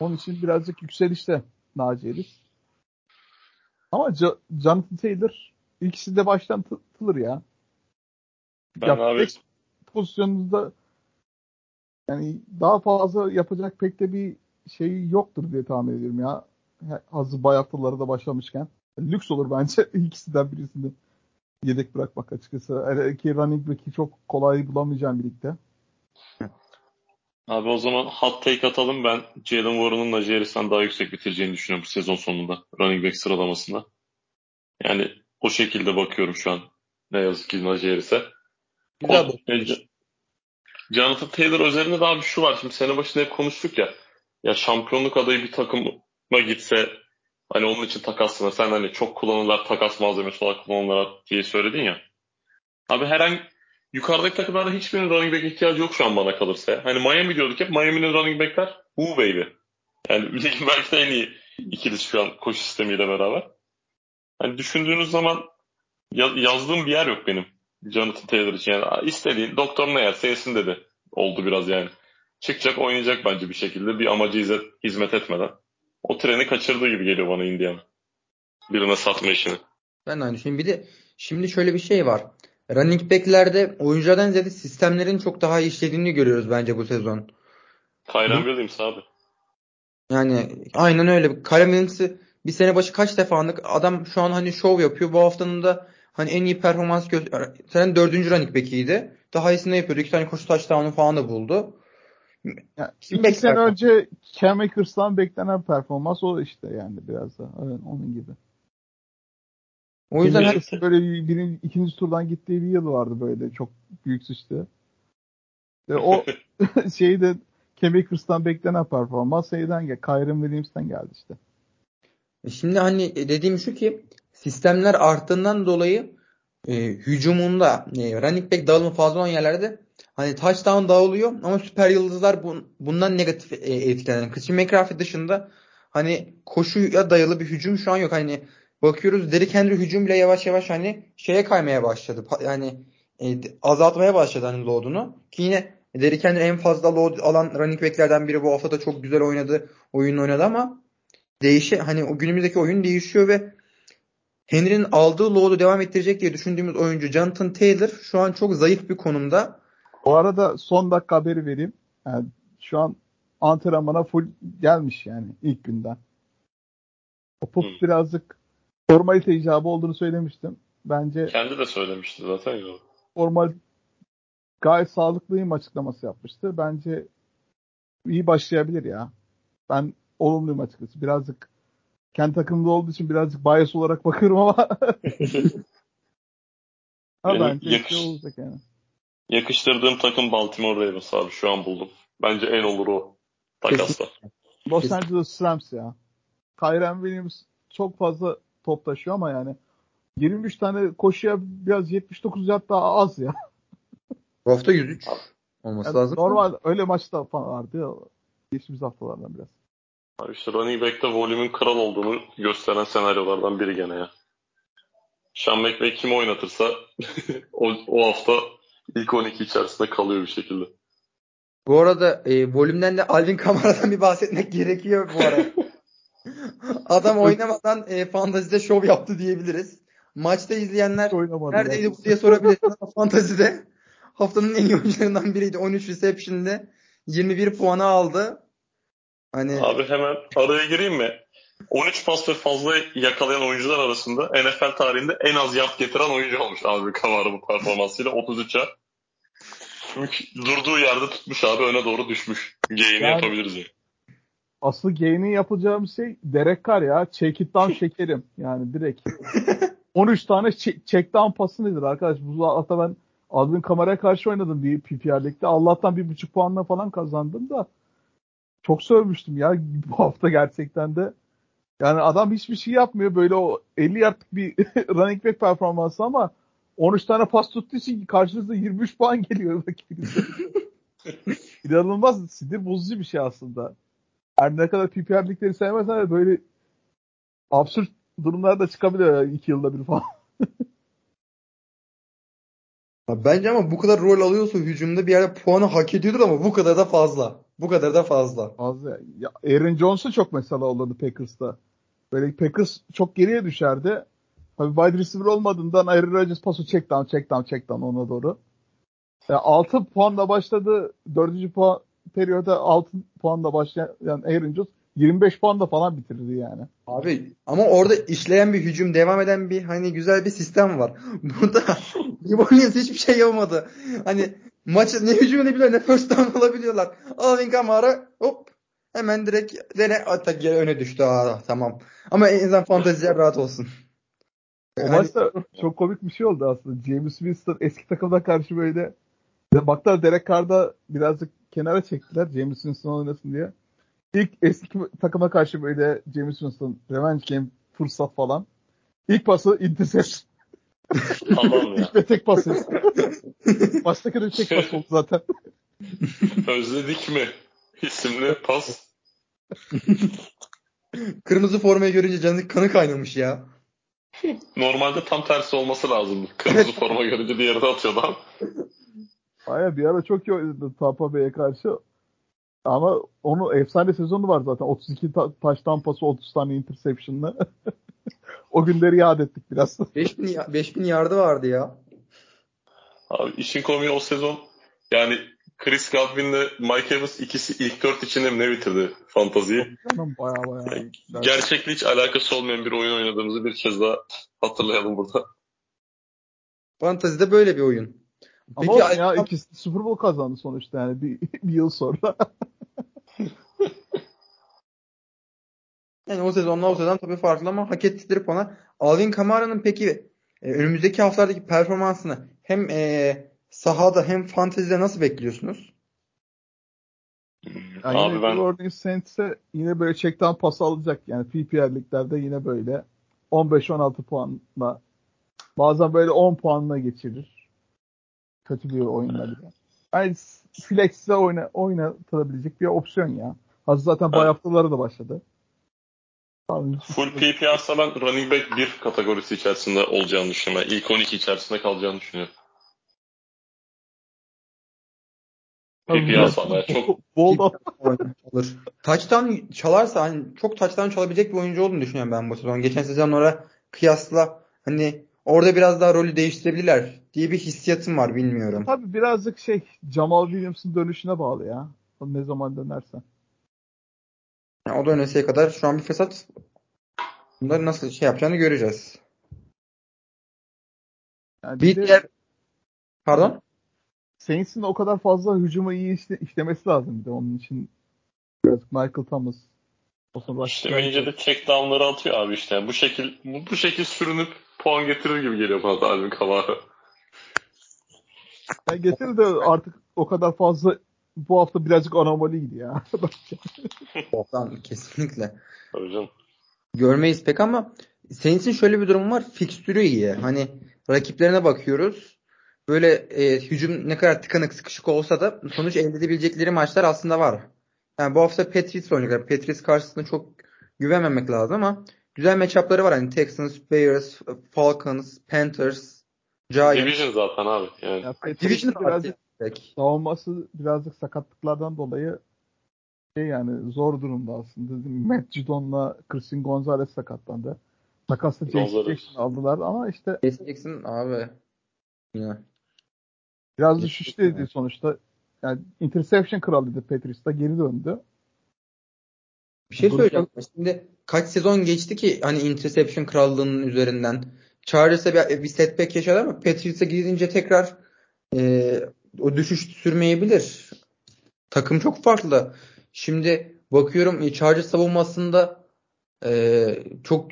Onun için birazcık yükselişte Naci Elif. Ama C- Jonathan Taylor ikisi de baştan tutulur ya. Ben ya, abi pozisyonunuzda yani daha fazla yapacak pek de bir şey yoktur diye tahmin ediyorum ya. Hazır bayatlıları da başlamışken. Lüks olur bence ikisinden birisini yedek bırakmak açıkçası. Hele ki running back'i çok kolay bulamayacağım birlikte. Abi o zaman hot take atalım. Ben Jalen Warren'ın Najee Harris'ten daha yüksek bitireceğini düşünüyorum sezon sonunda. Running back sıralamasında. Yani o şekilde bakıyorum şu an. Ne yazık ki Najee Harris'e. Güzel Jonathan Taylor özelinde daha bir şu var. Şimdi sene başında hep konuştuk ya. Ya şampiyonluk adayı bir takıma gitse hani onun için takaslana sen hani çok kullanırlar takas malzemesi olarak kullanırlar diye söyledin ya. Abi herhangi yukarıdaki takımlarda hiçbirinin running back ihtiyacı yok şu an bana kalırsa. Hani Miami diyorduk hep Miami'nin running backler who baby. Yani ligin belki de en iyi ikilisi şu an koşu sistemiyle beraber. Hani düşündüğünüz zaman yazdığım bir yer yok benim. Jonathan Taylor için. Yani istediğin doktor ne yerse yesin dedi. Oldu biraz yani. Çıkacak oynayacak bence bir şekilde bir amacı hizmet etmeden. O treni kaçırdığı gibi geliyor bana Indiana. Birine satma işini. Ben aynı şeyim. Bir de şimdi şöyle bir şey var. Running back'lerde oyunculardan ziyade sistemlerin çok daha iyi işlediğini görüyoruz bence bu sezon. Kyren Williams abi. Yani aynen öyle. Kyren Williams'ı bir sene başı kaç defa anlık adam şu an hani şov yapıyor. Bu haftanın da hani en iyi performans gösteren dördüncü running back'iydi. Daha iyisini yapıyordu. İki tane koşu touchdown'u falan da buldu. Yani Kim iki sene önce Cam Akers'tan beklenen performans o işte yani biraz da. Evet, onun gibi. O yüzden her... böyle birinci, ikinci turdan gittiği bir yıl vardı böyle çok büyük sıçtı. Ve o şeyde Cam Akers'tan beklenen performans şeyden gel, Kyron Williams'ten geldi işte. E şimdi hani dediğim şu ki sistemler arttığından dolayı e, hücumunda e, running back dağılımı fazla olan yerlerde hani touchdown dağılıyor ama süper yıldızlar bun, bundan negatif e, etkilenen. Christian McCaffrey dışında hani koşuya dayalı bir hücum şu an yok. Hani bakıyoruz Derrick Henry hücum bile yavaş yavaş hani şeye kaymaya başladı. Yani e, azaltmaya başladı hani load'unu. Ki yine Derrick Henry en fazla load alan running back'lerden biri bu hafta da çok güzel oynadı. Oyun oynadı ama değişi hani o günümüzdeki oyun değişiyor ve Henry'nin aldığı load'u devam ettirecek diye düşündüğümüz oyuncu Jonathan Taylor şu an çok zayıf bir konumda. O arada son dakika haberi vereyim. Yani şu an antrenmana full gelmiş yani ilk günden. O pop Hı. birazcık formalite icabı olduğunu söylemiştim. Bence Kendi de söylemişti zaten ya. formal gayet sağlıklıyım açıklaması yapmıştı. Bence iyi başlayabilir ya. Ben olumluyum açıkçası. Birazcık kendi takımda olduğu için birazcık bias olarak bakıyorum ama ha bence yakış- şey olacak yani. Yakıştırdığım takım Baltimore Ravens abi şu an buldum. Bence en olur o takasla. Los. Angeles Rams ya. Kyren Williams çok fazla top taşıyor ama yani 23 tane koşuya biraz 79 yard daha az ya. Bu hafta 103 olması Yani lazım. normal öyle maçta falan vardı ya. Geçtiğimiz haftalardan biraz. Abi işte running back'te volümün kral olduğunu gösteren senaryolardan biri gene ya. Sean McVay kimi oynatırsa o, o hafta ilk 12 içerisinde kalıyor bir şekilde. Bu arada e, volümden de Alvin Kamara'dan bir bahsetmek gerekiyor bu arada. Adam oynamadan e, fantazide şov yaptı diyebiliriz. Maçta izleyenler neredeydi bu diye sorabilirsiniz ama fantazide haftanın en iyi oyuncularından biriydi. 13 reception'de 21 puanı aldı. Hani Abi hemen araya gireyim mi? 13 pas ve fazla yakalayan oyuncular arasında NFL tarihinde en az yard getiren oyuncu olmuş abi Kamara bu performansıyla 33 yard. Çünkü durduğu yerde tutmuş abi öne doğru düşmüş. Gain'i Yani- yapabiliriz yani. Aslı gain'i yapacağım şey Derek Carr ya. Check it down şekerim. Yani direkt. 13 tane check, down pası nedir arkadaş? Bu hafta ben Alvin Kamara'ya karşı oynadım bir PPR Lig'de. Allah'tan bir buçuk puanla falan kazandım da çok sövmüştüm ya bu hafta gerçekten de. Yani adam hiçbir şey yapmıyor. Böyle o 50 yardlık bir running back performansı ama 13 tane pas tuttuğu için karşınızda 23 puan geliyor rakibinize. İnanılmaz sinir bozucu bir şey aslında. Her ne kadar PPR ligleri sevmesen de böyle absürt durumlar da çıkabiliyor ya iki yılda bir falan. Bence ama bu kadar rol alıyorsa hücumda bir yerde puanı hak ediyordur ama bu kadar da fazla. Bu kadar da fazla. Fazla. Ya Aaron Jones'u çok mesela olurdu Packers'ta. Böyle Packers çok geriye düşerdi. Tabii wide receiver olmadığından Aaron Rodgers pası check down, check down, check down ona doğru. Ya 6 puanla başladı. 4. puan periyoda 6 puanla başlayan Aaron Jones 25 puanda falan bitirdi yani. Abi ama orada işleyen bir hücum, devam eden bir hani güzel bir sistem var. Burada New Orleans hiçbir şey yapamadı. Hani maçı ne hücum edebiliyor ne first down alabiliyorlar. Alvin Kamara hop hemen direkt dene atak geri öne düştü. Aa, tamam. Ama en azından fanteziler rahat olsun. O Hani- maçta çok komik bir şey oldu aslında. James Winston eski takımda karşı böyle baktılar Derek Carr'da birazcık kenara çektiler James Winston oynasın diye. İlk eski takıma karşı böyle James Winston revenge game fırsat falan. İlk pası intercept. Adam ya. İlk ve tek pası. Baştaki de tek pas oldu zaten. Özledik mi? İsimli pas. Kırmızı formayı görünce canı kanı kaynamış ya. Normalde tam tersi olması lazımdı. Kırmızı forma görünce diğeri de atıyordu ama. Aya bir ara çok iyi oynadı Tampa Bay'e karşı. Ama onun efsane sezonu var zaten. 32 ta- taş tampası 30 tane interception'la. o günleri yad ettik biraz. 5000 ya- 5000 yardı vardı ya. Abi işin komiği o sezon yani Chris Godwin'le Mike Evans ikisi ilk dört içinde mi ne bitirdi fantaziyi? Canım baya baya. Yani gerçekle hiç alakası olmayan bir oyun oynadığımızı bir kez daha hatırlayalım burada. Fantazide böyle bir oyun. Ama Peki ya ikisi Super Bowl kazandı sonuçta yani bir, bir yıl sonra. Yani o sezonla o sezon tabii farklı ama hak ettikleri puana. Alvin Kamara'nın peki e, önümüzdeki haftalardaki performansını hem e, sahada hem fantezide nasıl bekliyorsunuz? Yani Abi ben New Orleans Saints'e yine böyle çekten pas alacak. Yani PPR liglerde yine böyle 15-16 puanla bazen böyle 10 puanla geçirir. Kötü bir oyunla bile. Yani flex'le oyna, oynatılabilecek bir opsiyon ya. Hazır zaten bay haftaları da başladı. Tamam, full PPR'sa ben running back 1 kategorisi içerisinde olacağını düşünüyorum. Yani ilk 12 içerisinde kalacağını düşünüyorum. PPR sahaya çok at- Alır. Touchdown çalarsa hani çok touchdown çalabilecek bir oyuncu olduğunu düşünüyorum ben bu sezon. Geçen sezon orada kıyasla hani orada biraz daha rolü değiştirebilirler diye bir hissiyatım var bilmiyorum. Tabii birazcık şey Jamal Williams'ın dönüşüne bağlı ya. O ne zaman dönerse. Yani o dönesiye kadar şu an bir fesat bunları nasıl şey yapacağını göreceğiz. Yani Bir diğer pardon? Saints'in o kadar fazla hücumu iyi işte, işlemesi lazım bir de onun için birazcık Michael Thomas olsun İşte önce de check down'ları atıyor abi işte. Bu şekil bu, bu şekil sürünüp puan getirir gibi geliyor bana da Alvin Kamara. Yani getir de artık o kadar fazla bu hafta birazcık anomaliydi ya. Boktan kesinlikle. Tabii canım. Görmeyiz pek ama Saints'in şöyle bir durumu var. Fikstürü iyi. Hani rakiplerine bakıyoruz. Böyle e, hücum ne kadar tıkanık sıkışık olsa da sonuç elde edebilecekleri maçlar aslında var. Yani bu hafta Patriots oynayacaklar. Patriots karşısında çok güvenmemek lazım ama güzel matchup'ları var. Hani Texans, Bears, Falcons, Panthers, Giants. Division zaten abi. Yani. ya Division birazcık savunması birazcık sakatlıklardan dolayı şey yani zor durumda aslında. Matt Judon'la Christian Gonzalez sakatlandı. Takasla Jason. Jackson aldılar ama işte Jason Jackson abi. Yine. biraz düşüşteydi sonuçta. Yani interception kralıydı Patriots'ta geri döndü. Bir şey söyleyeceğim. Şimdi kaç sezon geçti ki hani interception krallığının üzerinden. Chargers'a bir, bir setback yaşadı ama Patriots'a gidince tekrar e, o düşüş sürmeyebilir. Takım çok farklı. Şimdi bakıyorum e, Chargers savunmasında e, çok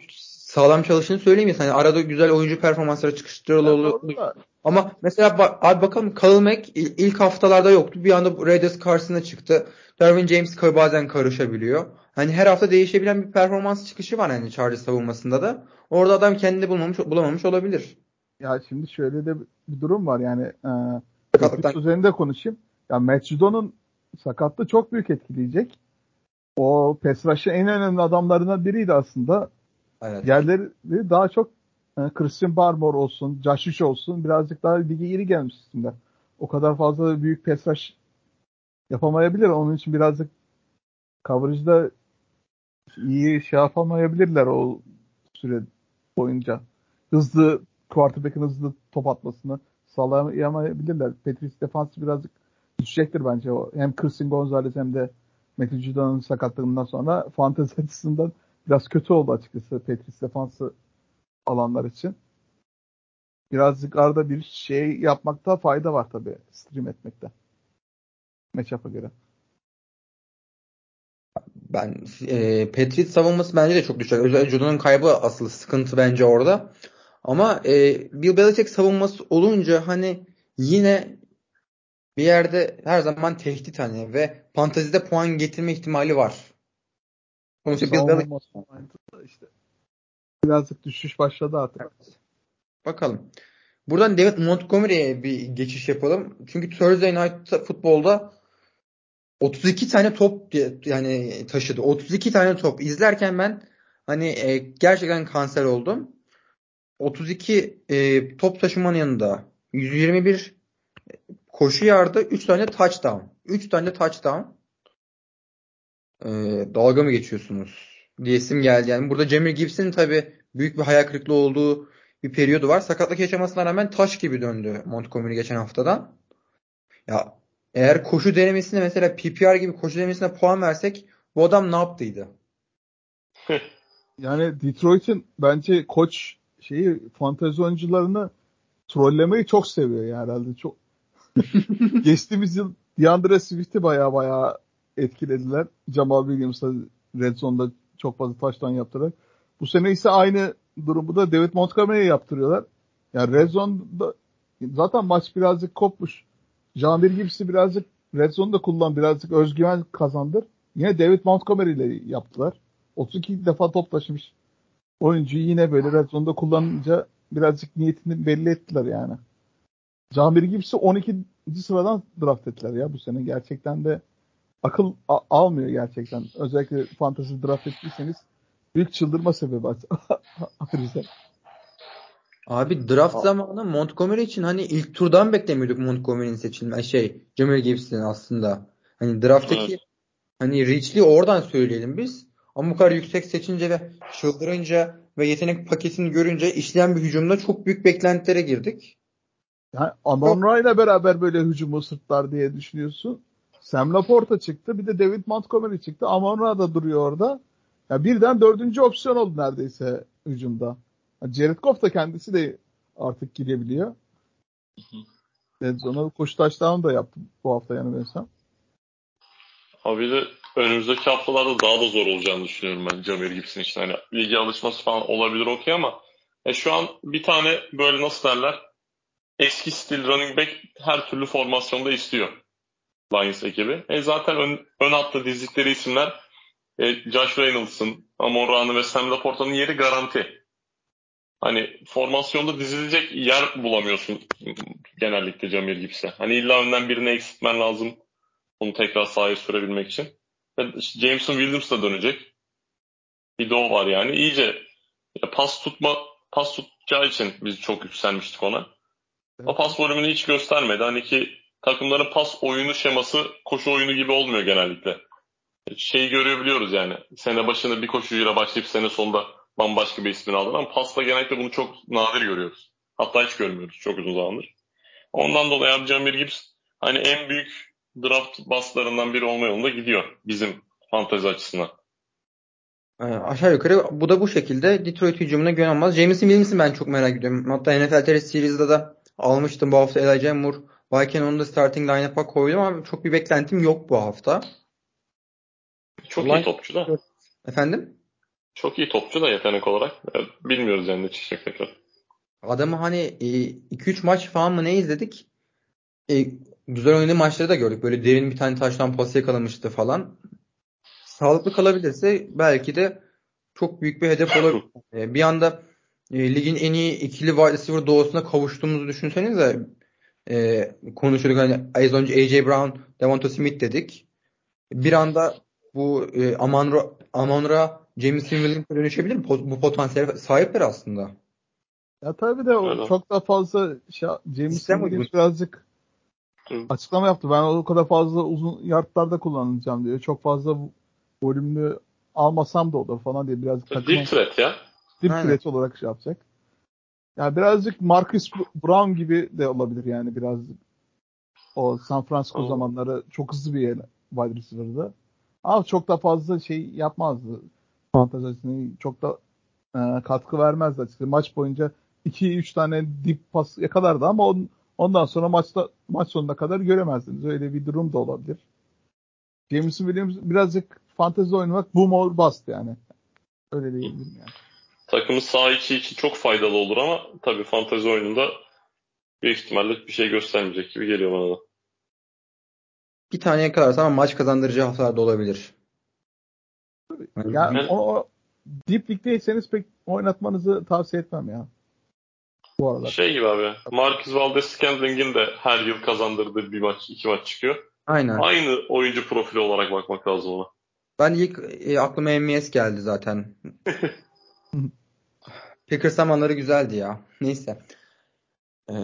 sağlam çalıştığını söyleyemeyiz. Hani arada güzel oyuncu performansları çıkıştırıyor oluyor. Ama mesela bak, abi bakalım Khalil Mack il- ilk haftalarda yoktu. Bir anda Raiders karşısına çıktı. Derwin James bazen karışabiliyor. Hani her hafta değişebilen bir performans çıkışı var hani Chargers savunmasında da. Orada adam kendini bulmamış bulamamış olabilir. ya şimdi şöyle de bir durum var yani e, Sakatlıktan üzerinde konuşayım. Ya Matt Judon'un sakatlığı çok büyük etkileyecek. O pass en önemli adamlarından biriydi aslında. Evet. Yerleri daha çok e, Christian Barmore olsun, Uch olsun birazcık daha lige iri gelmiş isimler. O kadar fazla büyük rush yapamayabilir. Onun için birazcık coverage'da iyi şey yapamayabilirler o süre boyunca. Hızlı quarterback'in hızlı top atmasını sağlayamayabilirler. Patriots defansı birazcık düşecektir bence o. Hem Christian Gonzalez hem de Matthew Judon'un sakatlığından sonra fantezi açısından biraz kötü oldu açıkçası Patriots defansı alanlar için. Birazcık arada bir şey yapmakta fayda var tabii stream etmekte. Matchup'a göre. Ben e, Patriots savunması bence de çok düşecek. Özellikle Judon'un kaybı asıl sıkıntı bence orada. Ama e, Bill Belichick savunması olunca hani yine bir yerde her zaman tehdit hani ve fantezide puan getirme ihtimali var. Sonuçta Bill Belichick işte birazcık düşüş başladı artık. Bakalım. Buradan David Montgomery'e bir geçiş yapalım. Çünkü Thursday Night Football'da 32 tane top yani taşıdı. 32 tane top. İzlerken ben hani e, gerçekten kanser oldum. 32 e, top taşımanın yanında 121 koşu yardı, 3 tane touchdown. 3 tane touchdown. E, dalga mı geçiyorsunuz? Diyesim geldi. Yani burada Jamir Gibson'ın tabii büyük bir hayal kırıklığı olduğu bir periyodu var. Sakatlık yaşamasına rağmen taş gibi döndü Montgomery geçen haftadan. Ya eğer koşu denemesine mesela PPR gibi koşu denemesine puan versek bu adam ne yaptıydı? Yani Detroit'in bence koç şeyi fantezi oyuncularını trollemeyi çok seviyor yani herhalde. Çok Geçtiğimiz yıl DeAndre Swift'i baya baya etkilediler. Jamal Williams'a Red Zone'da çok fazla taştan yaptırarak. Bu sene ise aynı durumu da David Montgomery'e yaptırıyorlar. Yani Red Zone'da zaten maç birazcık kopmuş. Jamir Gibbs'i birazcık Red Zone'da kullan birazcık özgüven kazandır. Yine David Montgomery ile yaptılar. 32 defa top taşımış oyuncuyu yine böyle Red Zone'da kullanınca birazcık niyetini belli ettiler yani. Jamir Gibbs'i 12. sıradan draft ettiler ya bu sene. Gerçekten de akıl a- almıyor gerçekten. Özellikle fantasy draft ettiyseniz büyük çıldırma sebebi ayrıca. Abi draft zamanı Montgomery için hani ilk turdan beklemiyorduk Montgomery'nin seçilme şey Jamir Gibson aslında. Hani drafttaki Evet. hani reach'li oradan söyleyelim biz. Ama bu kadar yüksek seçince ve çıldırınca ve yetenek paketini görünce işleyen bir hücumda çok büyük beklentilere girdik. Yani Amon ile beraber böyle hücumu sırtlar diye düşünüyorsun. Sam Laporta çıktı. Bir de David Montgomery çıktı. Amon da duruyor orada. Ya birden dördüncü opsiyon oldu neredeyse hücumda. Yani Jared Goff da kendisi de artık girebiliyor. Zone'a koşu taşlarını da yaptı bu hafta yanılmıyorsam. Abi de önümüzdeki haftalarda daha da zor olacağını düşünüyorum ben Jamir Gibson için. Hani ligi alışması falan olabilir okey ama e, şu an bir tane böyle nasıl derler eski stil running back her türlü formasyonda istiyor Lions ekibi. E, zaten ön, ön hatta dizdikleri isimler e, Josh Reynolds'ın, Amon Ra'nın ve Sam Laporta'nın yeri garanti. Hani formasyonda dizilecek yer bulamıyorsun genellikle Jamir Gibs'e. Hani illa önden birini eksiltmen lazım onu tekrar sahaya sürebilmek için. Jameson Williams da dönecek. Bir de o var yani. İyice ya pas tutma pas tutacağı için biz çok yükselmiştik ona. Evet. O pas volümünü hiç göstermedi. Hani ki takımların pas oyunu şeması koşu oyunu gibi olmuyor genellikle. Şeyi görebiliyoruz yani. Sene başında bir koşucuyla başlayıp sene sonunda bambaşka bir ismini aldın ama pasla genellikle bunu çok nadir görüyoruz. Hatta hiç görmüyoruz çok uzun zamandır. Ondan dolayı abi Jamir Gibbs hani en büyük draft baslarından biri olma yolunda gidiyor bizim fantezi açısından. Ee, aşağı yukarı bu da bu şekilde Detroit hücumuna güven olmaz. Jameson Williams'ı ben çok merak ediyorum. Hatta NFL TR Series'de de almıştım bu hafta Elijah Moore. Bayken onu da starting lineup'a koydum ama çok bir beklentim yok bu hafta. Çok Olay... iyi topçu da. Efendim? Çok iyi topçu da yetenek olarak. Bilmiyoruz yani ne çıkacak tekrar. Adamı hani 2-3 e, maç falan mı ne izledik? E, güzel oynadığı maçları da gördük. Böyle derin bir tane taştan pas yakalamıştı falan. Sağlıklı kalabilirse belki de çok büyük bir hedef olabilir. E, bir anda e, ligin en iyi ikili wide receiver doğusuna kavuştuğumuzu düşünsenize e, konuşuyorduk hani az önce AJ Brown, Devonta Smith dedik. Bir anda bu e, Amonra, Amonra Jameson Williams'a dönüşebilir mi? Bu potansiyel sahipler aslında. Ya tabii de o çok da fazla şey, Jameson Williams birazcık açıklama yaptı. Ben o kadar fazla uzun yardlarda kullanacağım diyor. Çok fazla volümlü almasam da olur falan diye biraz Deep threat ya. Deep threat olarak şey yapacak. Yani birazcık Marcus Brown gibi de olabilir yani biraz o San Francisco oh. zamanları çok hızlı bir wide receiver'dı. Ama çok da fazla şey yapmazdı. Fantazisine çok da e, katkı vermezdi açıkçası. Maç boyunca 2-3 tane dip pas yakalardı ama on, ondan sonra maçta maç sonuna kadar göremezdiniz. Öyle bir durum da olabilir. Jameson Williams birazcık fantezi oynamak boom or bust yani. Öyle diyebilirim yani. Takımı sağ içi için çok faydalı olur ama tabii fantezi oyununda büyük ihtimalle bir şey göstermeyecek gibi geliyor bana da. Bir tane yakalarsa ama maç kazandırıcı haftalar da olabilir. Yani, yani o, o Deep League'deyseniz pek oynatmanızı tavsiye etmem ya. Bu aralar. Şey gibi abi. Marcus Valdez Scandling'in de her yıl kazandırdığı bir maç, iki maç çıkıyor. Aynen. Aynı oyuncu profili olarak bakmak lazım ona. Ben ilk e, aklıma MVS geldi zaten. Packers zamanları güzeldi ya. Neyse. Ee,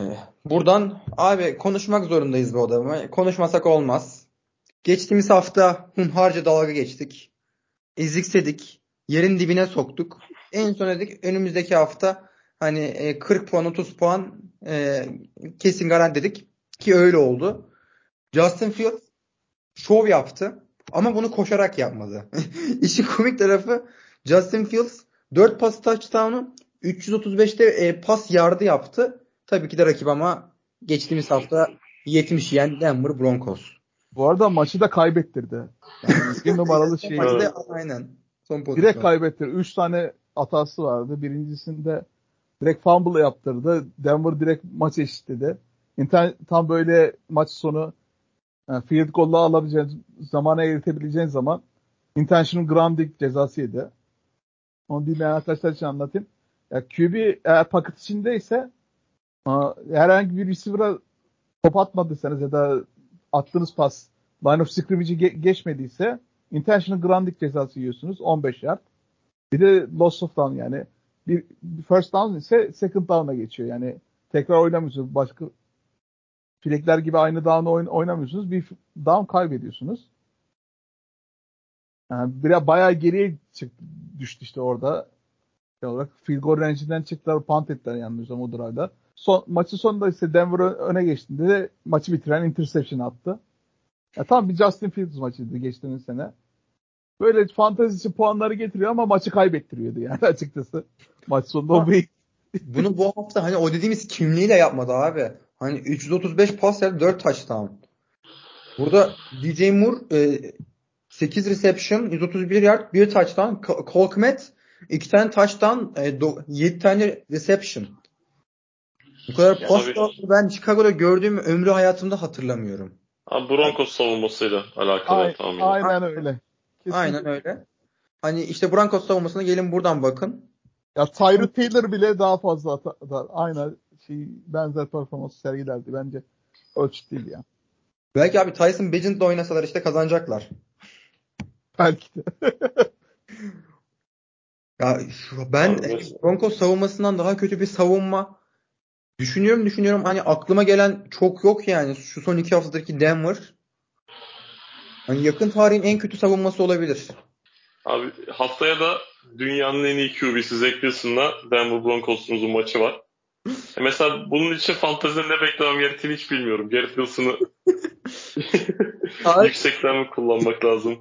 buradan abi konuşmak zorundayız bu adamı. Konuşmasak olmaz. Geçtiğimiz hafta hunharca dalga geçtik. Eziksedik. Yerin dibine soktuk. En son dedik önümüzdeki hafta hani 40 e, puan 30 puan e, kesin garanti dedik. Ki öyle oldu. Justin Fields şov yaptı. Ama bunu koşarak yapmadı. İşin komik tarafı Justin Fields 4 pas touchdown'u 335'te e, pas yardı yaptı. Tabii ki de rakip ama geçtiğimiz hafta 70 yen Denver Broncos. Bu arada maçı da kaybettirdi. Yani bir numaralı şey. Maçı da aynen. Son pozisyon. Direkt kaybettirdi. 3 tane hatası vardı. Birincisinde direkt fumble yaptırdı. Denver direkt maç eşitledi. İnternet tam böyle maç sonu yani field goal'la alabileceğin zamana eritebileceğin zaman intentional grounding cezası yedi. Onu bilmeyen arkadaşlar için anlatayım. Ya QB eğer paket içindeyse herhangi bir receiver'a top atmadıysanız ya da attığınız pas line of scrimmage'i ge- geçmediyse intentional grounding cezası yiyorsunuz 15 yard. Bir de loss of down yani bir first down ise second down'a geçiyor. Yani tekrar oynamıyorsunuz. Başka filekler gibi aynı down'ı oyn- oynamıyorsunuz. Bir down kaybediyorsunuz. Yani biraz bayağı geriye çıktı, düştü işte orada. Şey olarak field goal range'inden çıktılar. Punt ettiler yanılmıyorsam o drive'da. Son, maçın sonunda ise Denver öne geçtiğinde de maçı bitiren interception attı. Ya tam bir Justin Fields maçıydı geçtiğimiz sene. Böyle fantezisi puanları getiriyor ama maçı kaybettiriyordu yani açıkçası. Maç sonunda o bir Bunu bu hafta hani o dediğimiz kimliğiyle yapmadı abi. Hani 335 pas yaptı 4 touchdown. Burada DJ Moore e, 8 reception, 131 yard, 1 touchdown. Cole Kmet 2 tane touchdown, e, 7 tane reception. Bu kadar Ya pas ben Chicago'da gördüğüm ömrü hayatımda hatırlamıyorum. Abi Broncos savunmasıyla alakalı Ay- tahmin. aynen öyle. Kesinlikle. Aynen öyle. Hani işte Broncos savunmasına gelin buradan bakın. Ya Tyrod Taylor bile daha fazla atar. Aynı şey benzer performans sergilerdi bence. Ölçüt değil ya. Belki abi Tyson Bagent'la oynasalar işte kazanacaklar. Belki de. Ya şu- ben Broncos savunmasından daha kötü bir savunma düşünüyorum düşünüyorum. Hani aklıma gelen çok yok yani. Şu son iki haftadaki Denver. Hani yakın tarihin en kötü savunması olabilir. Abi haftaya da dünyanın en iyi QB'si Zach Wilson'la Denver Broncos'un uzun maçı var. E mesela bunun için fantezide ne beklemem gerektiğini hiç bilmiyorum. Garrett Wilson'ı yüksekten mi kullanmak lazım?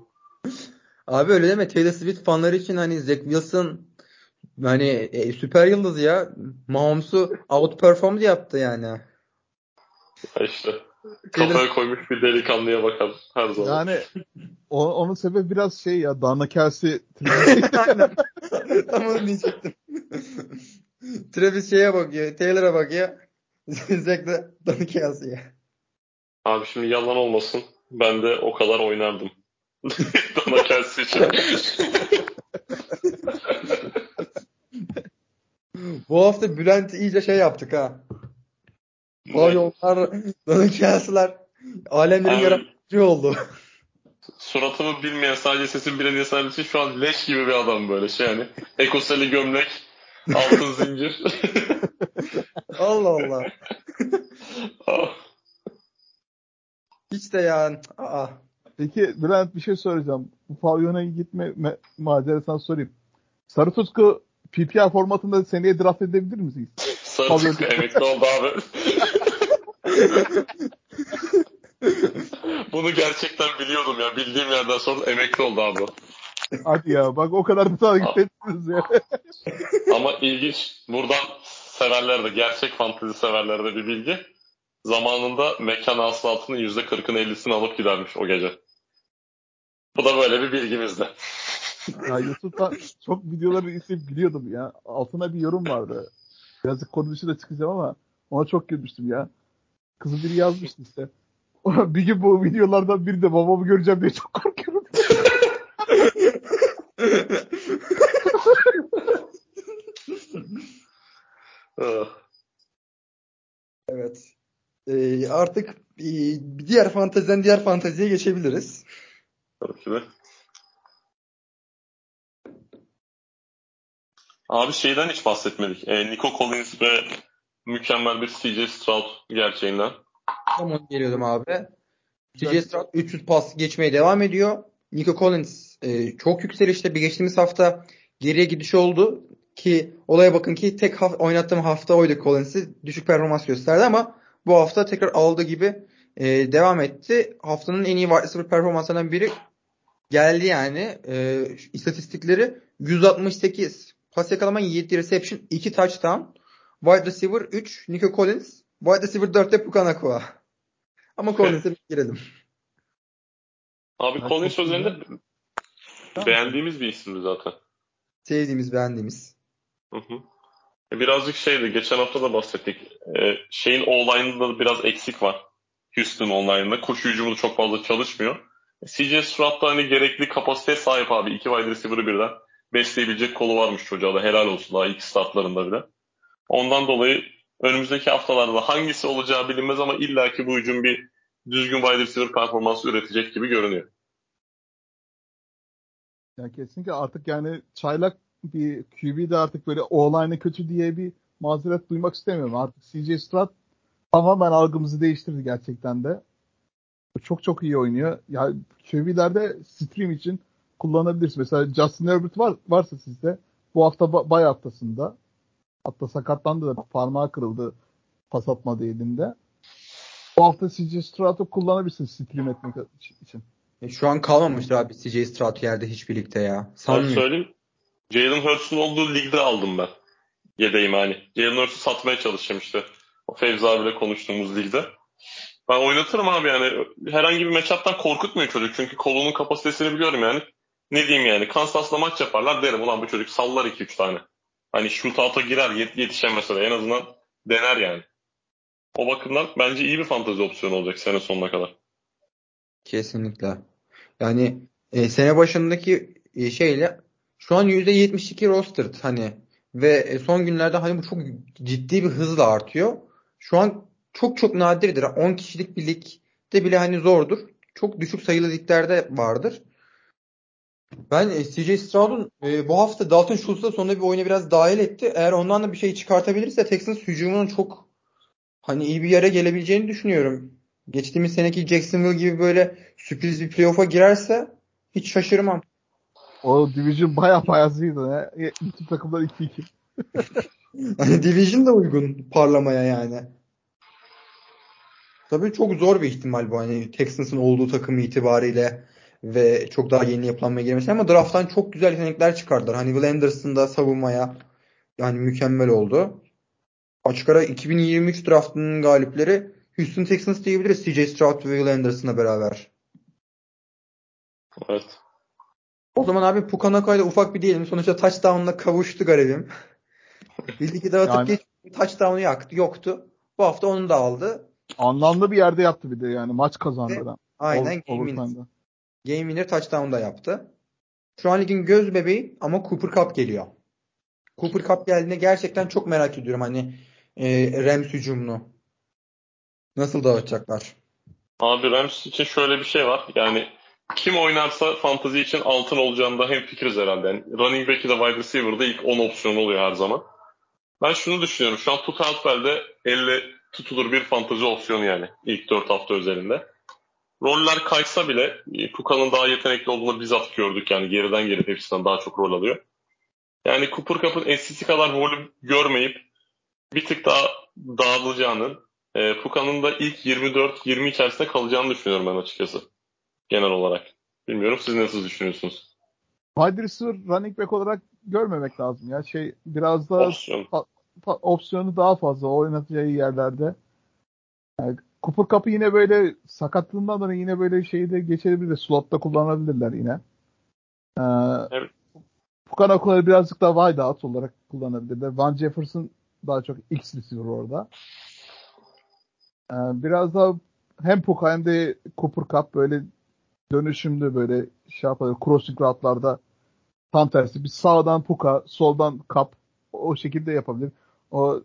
Abi öyle deme. Taylor Swift fanları için hani Zach Wilson hani e, süper yıldız ya. Mahomes'u outperformed yaptı yani. Ha işte kafaya koymuş bir delikanlıya bakalım her zaman. Yani o, onun sebebi biraz şey ya Dana Kelsey. Tam onu diyecektim. Travis şeye bakıyor. Taylor'a bakıyor. Zach de Danny Kelsey'e. Abi şimdi yalan olmasın. Ben de o kadar oynardım. Dana Kelsey için. Bu hafta Bülent iyice şey yaptık ha. Pavyonlar, Danny Kelsey'ler alemlerin yaratıcı oldu. Suratımı bilmeyen sadece sesim bilen insanlar için şu an leş gibi bir adam böyle şey hani. Ekoseli gömlek, altın zincir. Allah Allah. Ah, Hiç de yani. Aa. Peki Bülent bir şey soracağım. Bu pavyona gitme me- macerasından sorayım. Sarı Tutku PPR formatında seneye draft edebilir miyiz? Sarı tıklı emekli oldu abi. Bunu gerçekten biliyordum ya. Bildiğim yerden sonra emekli oldu abi. Hadi ya bak o kadar da takip ettiniz ya. Ama ilginç. Buradan severlerde, gerçek fantezi severlerde bir bilgi. Zamanında mekan hasılatının %40'ını 50'sini alıp gidermiş o gece. Bu da böyle bir bilgimizdi. ya YouTube'da çok videoları izleyip gülüyordum ya. Altına bir yorum vardı. Birazcık konu dışı da çıkacağım ama ona çok gülmüştüm ya. Kızı biri yazmıştı işte. bir gün bu videolardan biri de babamı göreceğim diye çok korkuyorum. Ah, Evet. Ee, artık e, diğer fanteziden diğer fanteziye geçebiliriz. Tabii. Abi şeyden hiç bahsetmedik. E, Nico Collins ve mükemmel bir CJ Stroud gerçeğinden. Tam onu geliyordum abi. CJ Stroud 300 pas geçmeye devam ediyor. Nico Collins e, çok yükselişte. Bir geçtiğimiz hafta geriye gidiş oldu ki olaya bakın ki tek haf- oynattığım hafta oydu Collins'i. Düşük performans gösterdi ama bu hafta tekrar aldığı gibi e, devam etti. Haftanın en iyi wide receiver performanslarından biri geldi yani. E, istatistikleri 168 pas yakalama 7 reception 2 touchdown. Wide receiver 3 Nico Collins. Wide receiver 4'te Puka Nakua. Ama Collins'e bir girelim. Abi Collins çok özelinde Tamam. beğendiğimiz bir isimdi zaten. Sevdiğimiz, beğendiğimiz. Hı hı. E, Birazcık şeydi, geçen hafta da bahsettik. E, şeyin online'ında da biraz eksik var. Houston online'ında. Koşu hücumu da çok fazla çalışmıyor. CJ Stroud da hani gerekli kapasiteye sahip abi. İki wide receiver'ı birden besleyebilecek kolu varmış çocuğa da. Helal olsun daha ilk startlarında bile. Ondan dolayı önümüzdeki haftalarda hangisi olacağı bilinmez ama illaki bu hücum bir düzgün wide receiver performansı üretecek gibi görünüyor. Yani kesinlikle artık yani çaylak bir QB de artık böyle o kötü diye bir mazeret duymak istemiyorum. Artık CJ Stroud tamamen algımızı değiştirdi gerçekten de. Çok çok iyi oynuyor. Yani QB'lerde stream için kullanabilirsiniz. Mesela Justin Herbert var, varsa sizde bu hafta ba- bay haftasında. Hatta sakatlandı da parmağı kırıldı pas atmadı elinde. Bu hafta CJ Stroud'u kullanabilirsin stream etmek için. E, şu an kalmamıştır abi CJ Stroud yerde hiç birlikte ya. Ben Sanmıyorum. söyleyeyim. Jalen Hurts'un olduğu ligde aldım ben. Yedeğim hani. Jalen Hurts'u satmaya çalışacağım işte. O Fevzi abiyle konuştuğumuz ligde. Ben oynatırım abi yani. Herhangi bir matchup'tan korkutmuyor çocuk. Çünkü kolunun kapasitesini biliyorum yani. Ne diyeyim yani. Kansas'la maç yaparlar derim. Ulan bu çocuk sallar 2-3 tane. Hani shootout'a girer yet- yetişemese de en azından dener yani. O bakımdan bence iyi bir fantezi opsiyonu olacak sene sonuna kadar. Kesinlikle. Yani e, sene başındaki e, şeyle şu an %72 rostered hani ve e, son günlerde hani bu çok ciddi bir hızla artıyor. Şu an çok çok nadirdir. 10 kişilik bir ligde bile hani zordur. Çok düşük sayılı liglerde vardır. Ben e, CJ Stroud'un e, bu hafta Dalton Schultz'la sonunda bir oyuna biraz dahil etti. Eğer ondan da bir şey çıkartabilirse Texans hücumunun çok hani iyi bir yere gelebileceğini düşünüyorum. Geçtiğimiz seneki Jacksonville gibi böyle sürpriz bir playoff'a girerse hiç şaşırmam. O division baya iyiydi. Ya. Bütün takımlar 2-2. Hani division da uygun parlamaya yani. Tabii çok zor bir ihtimal bu hani Texans'ın olduğu takım itibariyle ve çok daha yeni yapılanmaya girmesi ama draft'tan çok güzel yetenekler çıkardılar. Hani Will Anderson da savunmaya yani mükemmel oldu. Açık ara 2023 draftının galipleri Houston Texans diyebiliriz CJ Stroud ve Will Anderson'la beraber. Evet. O zaman abi Pukanaka'yla ufak bir diyelim. Sonuçta touchdown'la kavuştu garibim. Bir ligi dağıtıp Yani- geç touchdown'u yaktı, yoktu. Bu hafta onu da aldı. Anlamlı bir yerde yaptı bir de yani. Maç kazandıran. Aynen Over- game winner. Game winner touchdown da yaptı. Şu an ligin göz bebeği ama Cooper Cup geliyor. Cooper Cup geldiğinde gerçekten çok merak ediyorum hani e, Rams hücumunu. Nasıl dağıtacaklar? Abi Rams için şöyle bir şey var. Yani kim oynarsa fantazi için altın olacağında hem fikiriz herhalde. Yani running back'i de wide receiver'da ilk 10 opsiyonu oluyor her zaman. Ben şunu düşünüyorum. Şu an Atwell'de elle tutulur bir fantazi opsiyonu yani. ilk 4 hafta özelinde. Roller kaysa bile e, Tuka'nın daha yetenekli olduğunu bizzat gördük. Yani geriden gelip hepsinden daha çok rol alıyor. Yani Cooper Cup'ın eskisi kadar volüm görmeyip bir tık daha dağılacağını, e, Puka'nın da ilk 24-20 içerisinde kalacağını düşünüyorum ben açıkçası. Genel olarak. Bilmiyorum siz nasıl düşünüyorsunuz? Wide receiver running back olarak görmemek lazım ya. Şey biraz da opsiyonu daha fazla oynatacağı yerlerde. Yani Cooper Cup'ı yine böyle sakatlığından dolayı yine böyle şeyi de geçebilir. Slotta kullanabilirler yine. Ee, Evet. Pukanakları birazcık daha wide out olarak kullanabilirler. Van Jefferson daha çok X receiver orada. Ee, biraz daha hem Puka hem de Cooper Cup böyle dönüşümlü böyle şey yapar, crossing route'larda tam tersi. Bir sağdan Puka, soldan Cup o şekilde yapabilir. O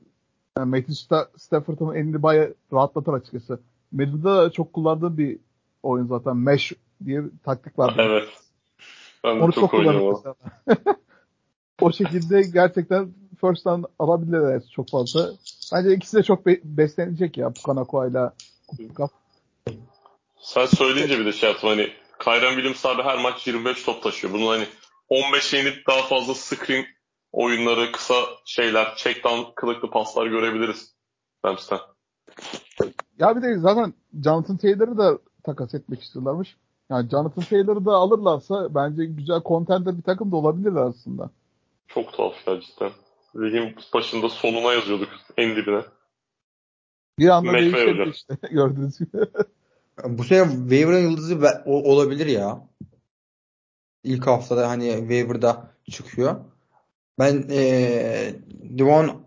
yani Matthew Sta- Stafford'ın elini bayağı rahatlatır açıkçası. Madden'da da çok kullandığım bir oyun zaten. Mesh diye bir taktik var. Evet. Ben Onu çok çok kullanır o. şekilde gerçekten first down alabilirler çok fazla. Bence ikisi de çok be- beslenecek ya Pukanakua ile Cup. Sen söyleyince bir de şey yaptım hani Kyren Williams abi her maç 25 top taşıyor. Bunun hani 15 yenip daha fazla screen oyunları, kısa şeyler, check down kılıklı paslar görebiliriz Rams'ten. Ya bir de zaten Jonathan Taylor'ı da takas etmek istiyorlarmış. Yani Jonathan Taylor'ı da alırlarsa bence güzel contender bir takım da olabilirler aslında. Çok tuhaf ya cidden. Ligin başında sonuna yazıyorduk en dibine. Bir anda hocam. işte gördüğünüz gibi. Bu sene waiver'ın yıldızı olabilir ya. İlk haftada hani waiver'da çıkıyor. Ben eee Devon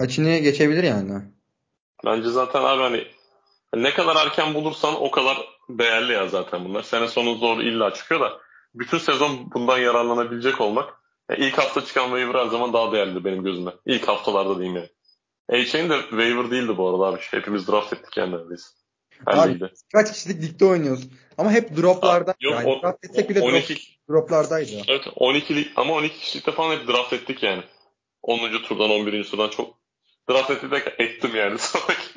Açını geçebilir yani. Bence zaten abi hani ne kadar erken bulursan o kadar değerli ya zaten bunlar. Sene sonu zor illa çıkıyor da bütün sezon bundan yararlanabilecek olmak ya ilk hafta çıkan waiver her zaman daha değerli benim gözümde. İlk haftalarda diyeyim yani. A-Chain de waiver değildi bu arada abi. Hepimiz draft ettik yani neredeyse. Abi. Kaç kişilik ligde oynuyoruz. Ama hep droplarda. Yok, yani o- draft etsek bile drop, 12 droplardaydı. Evet 12 lig ama 12 kişilikte falan hep draft ettik yani. 10. turdan 11. turdan çok draft ettik de ettim yani salak.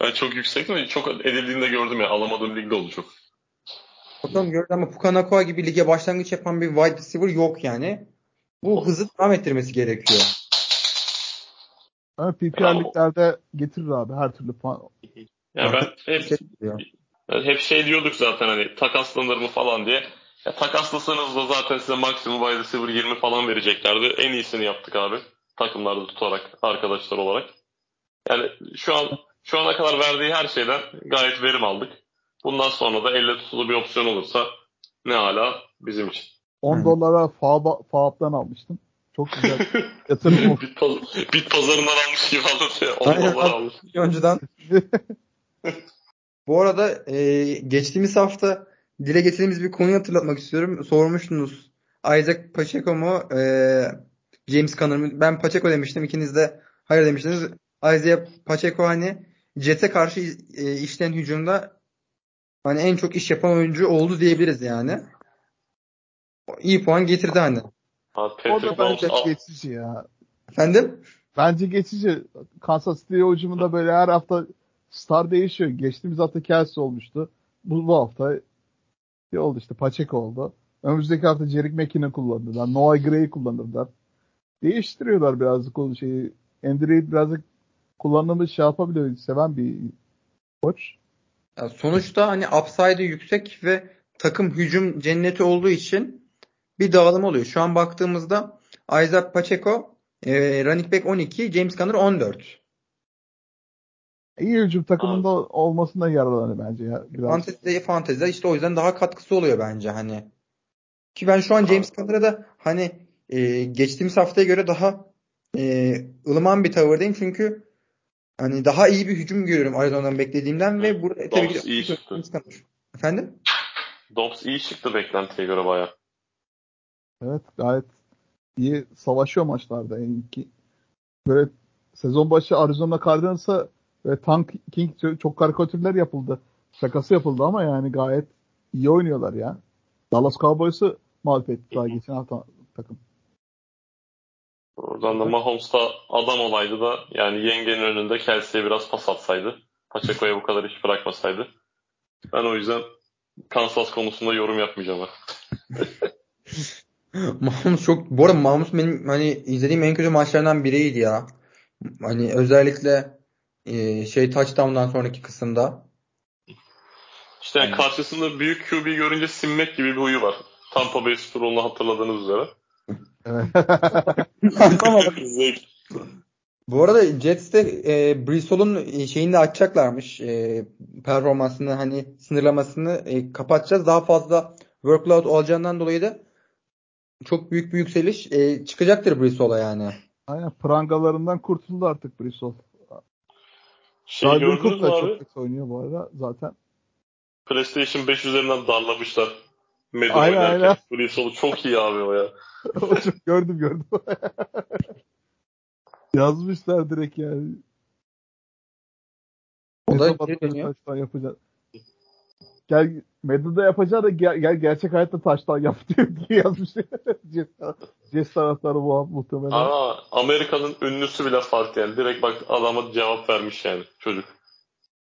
yani çok yüksek mi? Çok edildiğini de gördüm ya. Alamadığım ligde oldu çok. Bakalım gördüm ama Pukanakua gibi lige başlangıç yapan bir wide receiver yok yani. bu hızı devam ettirmesi gerekiyor. Ama PPR liglerde getirir abi her türlü puan. Ya ben hep, yani hep şey diyorduk zaten hani takaslanır mı falan diye. Ya takaslasanız da zaten size maksimum wide receiver 20 falan vereceklerdi. En iyisini yaptık abi. Takımlarda tutarak, arkadaşlar olarak. Yani şu an şu ana kadar verdiği her şeyden gayet verim aldık. Bundan sonra da elle tutulu bir opsiyon olursa ne hala bizim için. 10 hmm. dolara Faab'dan almıştım. Çok güzel. Yatırım bit, paz bit pazarından almış gibi anlatıyor. 10 dolar almış. Önceden. Bu arada e, geçtiğimiz hafta dile getirdiğimiz bir konuyu hatırlatmak istiyorum. Sormuştunuz. Isaac Pacheco mu? E, James Conner mı? Ben Pacheco demiştim. İkiniz de hayır demiştiniz. Isaiah Pacheco hani Jets'e karşı e, işleyen hücumda hani en çok iş yapan oyuncu oldu diyebiliriz yani. İyi puan getirdi hani. Abi, o da bence geçici ya. Efendim? Bence geçici. Kansas City hücumunda böyle her hafta star değişiyor. Geçtiğimiz hafta Kelsey olmuştu. Bu, bu hafta ne oldu işte Pacheco oldu. Önümüzdeki hafta Jerick McKinnon kullanırlar. Noah Gray kullanırlar. Değiştiriyorlar birazcık o şeyi. Andy Reid birazcık kullanımı şey yapabiliyor. Seven bir koç. Ya sonuçta hani upside'ı yüksek ve takım hücum cenneti olduğu için bir dağılım oluyor. Şu an baktığımızda Isaac Pacheco e, running back 12, James Conner 14. İyi hücum takımında Abi. olmasından yararlanıyor bence ya. Biraz. Fantezide, fantezide işte o yüzden daha katkısı oluyor bence hani. Ki ben şu an James Conner'a da hani e, geçtiğimiz haftaya göre daha e, ılıman bir tavırdayım çünkü hani daha iyi bir hücum görüyorum Arizona'dan beklediğimden ve burada tabii ki iyi çıktı. Efendim? Dobbs iyi çıktı beklentiye göre baya. Evet gayet iyi savaşıyor maçlarda. Yani ki böyle sezon başı Arizona Cardinals'a ve Tank King çok karikatürler yapıldı. Şakası yapıldı ama yani gayet iyi oynuyorlar ya. Dallas Cowboys'u mağlup etti daha geçen hafta takım. Oradan da Mahomes da adam olaydı da yani yengenin önünde Kelsey'e biraz pas atsaydı. Pacheco'ya bu kadar iş bırakmasaydı. Ben o yüzden Kansas konusunda yorum yapmayacağım. Mahomes çok bu arada Mahomes benim hani izlediğim en kötü maçlardan biriydi ya. Hani özellikle e, şey touchdown'dan sonraki kısımda. İşte yani karşısında büyük QB görünce sinmek gibi bir huyu var. Tampa Bay Super Bowl'unu hatırladığınız üzere. Bu arada Jets'te e, Brissol'un şeyini de açacaklarmış. E, performansını hani sınırlamasını e, kapatacağız. Daha fazla workload olacağından dolayı da çok büyük bir yükseliş e, çıkacaktır Brissol'a yani. Aynen prangalarından kurtuldu artık Brissol. Şey mü abi? Çok oynuyor bu arada zaten. PlayStation 5 üzerinden darlamışlar. Medya aynen oynarken. aynen. Brissol'u çok iyi abi o ya. o çok gördüm gördüm. Yazmışlar direkt yani. O da geri dönüyor. Yapacak. Gel Medya'da yapacağı da gel, gel gerçek hayatta taştan yap diyor diye yazmış. Ces taraftarı bu muhtemelen. Aa, Amerika'nın ünlüsü bile farklı yani. Direkt bak adama cevap vermiş yani çocuk.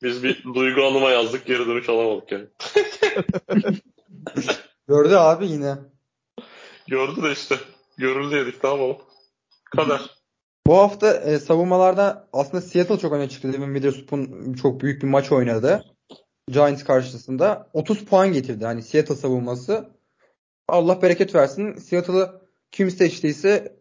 Biz bir duygu anıma yazdık geri dönüş alamadık yani. Gördü abi yine. Gördü de işte. Görüldü dedik tamam Kadar. Bu hafta e, savunmalarda aslında Seattle çok öne çıktı. Devin Witherspoon çok büyük bir maç oynadı. Giants karşısında 30 puan getirdi. Hani Seattle savunması. Allah bereket versin. Seattle'ı kim seçtiyse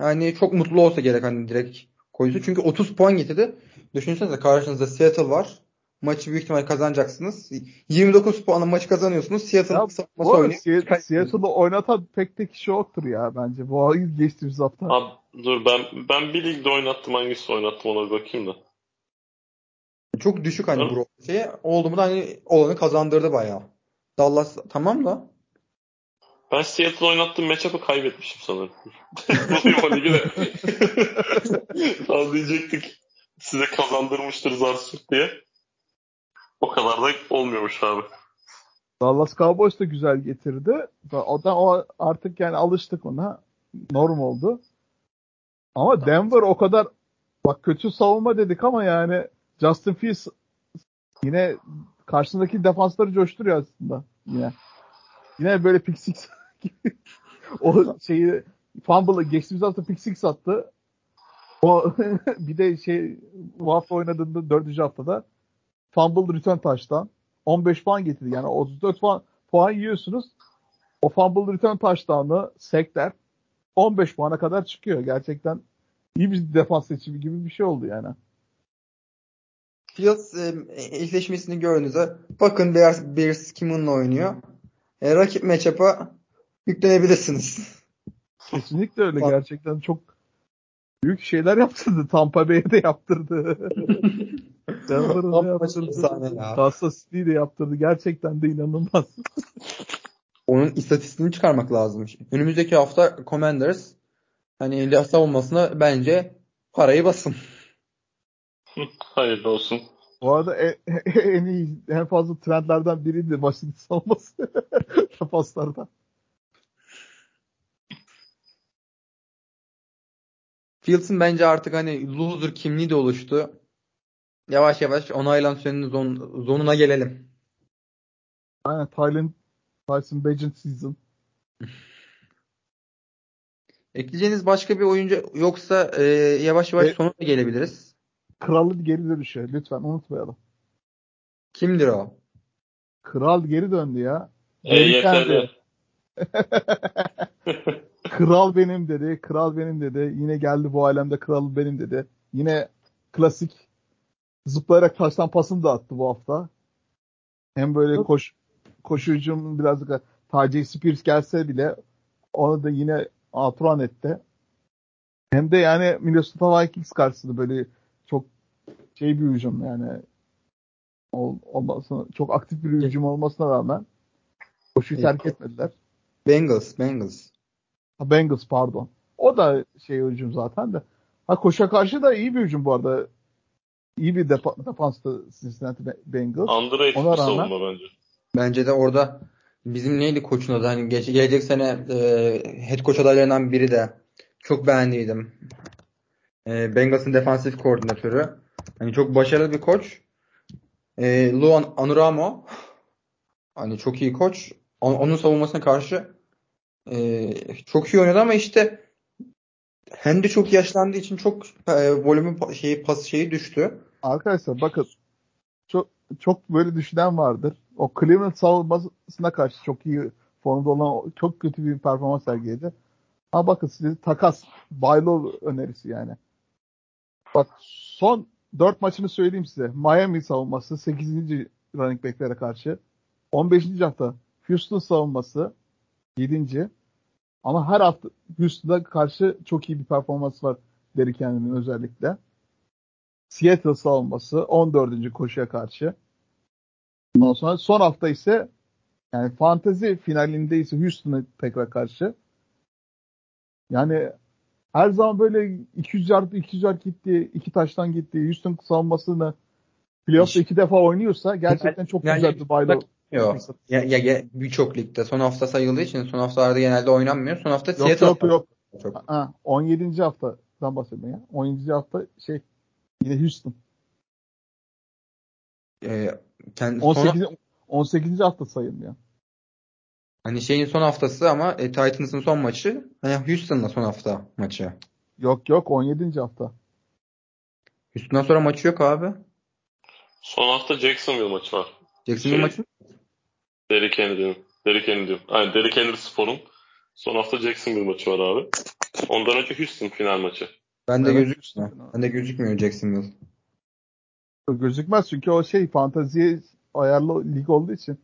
yani çok mutlu olsa gerek hani direkt koyusu. Çünkü 30 puan getirdi. Düşünsenize karşınızda Seattle var. Maçı büyük ihtimal kazanacaksınız. 29 puanla maçı kazanıyorsunuz. Seattle savunması oynuyor. Seattle'ı oynatan pek de kişi yoktur ya bence. Bu geçtiğimiz hafta. Abi dur ben ben bir ligde oynattım hangisi oynattım ona bir bakayım da. Çok düşük hani bu şeye. Oldu mu da hani olanı kazandırdı bayağı. Dallas tamam da. Ben Seattle oynattığım matchup'ı kaybetmişim sanırım. Bu ligi de. Tam diyecektik. Size kazandırmıştır Zarsut diye. O kadar da olmuyormuş abi. Dallas Cowboys da güzel getirdi. O da o artık yani alıştık ona. Norm oldu. Ama Denver o kadar bak kötü savunma dedik ama yani Justin Fields yine karşısındaki defansları coşturuyor aslında yine. Yine böyle pick six o şeyi fumble'ı geçtiğimiz hafta pick six attı. O bir de şey bu hafta oynadığında dördüncü haftada fumble return touchdown 15 puan getirdi. Yani 34 puan, puan yiyorsunuz. O fumble return touchdown'ı sekler 15 puana kadar çıkıyor. Gerçekten iyi bir defans seçimi gibi bir şey oldu yani. Fields e, eşleşmesini gördüğünüzde bakın Bears, Bears kiminle oynuyor. E, rakip matchup'a yüklenebilirsiniz. Kesinlikle öyle. Gerçekten çok büyük şeyler yaptırdı. Tampa Bay'e de yaptırdı. Denver'ı da yaptırdı. Kansas City'yi de yaptırdı. Gerçekten de inanılmaz. Onun istatistiğini çıkarmak lazım. Önümüzdeki hafta Commanders hani savunmasına bence parayı basın. Hayırlı olsun. Bu arada en, en iyi, en fazla trendlerden biriydi Washington savunması. Paslardan. Fields'ın bence artık hani loser kimliği de oluştu. Yavaş yavaş onaylan sürenin zon, zonuna gelelim. Aynen Tylen, Tyson Bagent season. Ekleyeceğiniz başka bir oyuncu yoksa e, yavaş yavaş e, sonuna gelebiliriz. Kralı geri dönüşü. Lütfen unutmayalım. Kimdir o? Kral geri döndü ya. E, yeterli. kral benim dedi. Kral benim dedi. Yine geldi bu alemde kral benim dedi. Yine klasik zıplayarak taştan pasını da attı bu hafta. Hem böyle koş koşucum birazcık Taci Spears gelse bile onu da yine aturan etti. Hem de yani Minnesota Vikings karşısında böyle şey bir hücum yani ol, olmasına, çok aktif bir hücum olmasına rağmen koşuyu terk etmediler. Bengals, Bengals. Ha, Bengals pardon. O da şey hücum zaten de. Ha koşa karşı da iyi bir hücum bu arada. İyi bir defa, defanstı Cincinnati Bengals. Underrated Ona rağmen, bence. Bence de orada bizim neydi koçun adı? Hani geç, gelecek sene e, head coach adaylarından biri de çok beğendiydim. E, Bengals'ın defansif koordinatörü. Hani çok başarılı bir koç. E, Luan Anuramo hani çok iyi koç. Onun savunmasına karşı e, çok iyi oynadı ama işte de çok yaşlandığı için çok e, volümü şeyi pas şeyi düştü. Arkadaşlar bakın çok çok böyle düşünen vardır. O Cleveland savunmasına karşı çok iyi formda olan çok kötü bir performans sergiledi. Ama bakın size takas Baylor önerisi yani. Bak son 4 maçını söyleyeyim size. Miami savunması 8. running back'lere karşı. 15. hafta Houston savunması 7. Ama her hafta Houston'a karşı çok iyi bir performans var Derrick Henry'nin özellikle. Seattle savunması 14. koşuya karşı. Ondan sonra son hafta ise yani fantezi finalinde ise Houston'a tekrar karşı. Yani her zaman böyle 200 yard 200 yard gitti, iki taştan gitti. Houston savunmasını playoff'ta iki defa oynuyorsa gerçekten çok yani, güzel baylo. Yok. Ya, ya, ya birçok ligde son hafta sayıldığı için son haftalarda genelde oynanmıyor. Son hafta yok, Seattle yok yok. Çok. Ha, 17. haftadan bahsediyorum ya. 17. hafta şey yine Houston. Ee, kendi 18. Son... 18. hafta sayılmıyor. Hani şeyin son haftası ama e, Titans'ın son maçı. Hani Houston'la son hafta maçı. Yok yok 17. hafta. Houston'dan sonra maçı yok abi. Son hafta Jacksonville maçı var. Jacksonville şey, maçı? Derrick Henry'nin. Derrick Henry diyorum. Aynen Derrick Henry Spor'un son hafta Jacksonville maçı var abi. Ondan önce Houston final maçı. Ben de evet. gözükmüyor. Ben de gözükmüyor Jacksonville. Gözükmez çünkü o şey fantaziye ayarlı lig olduğu için.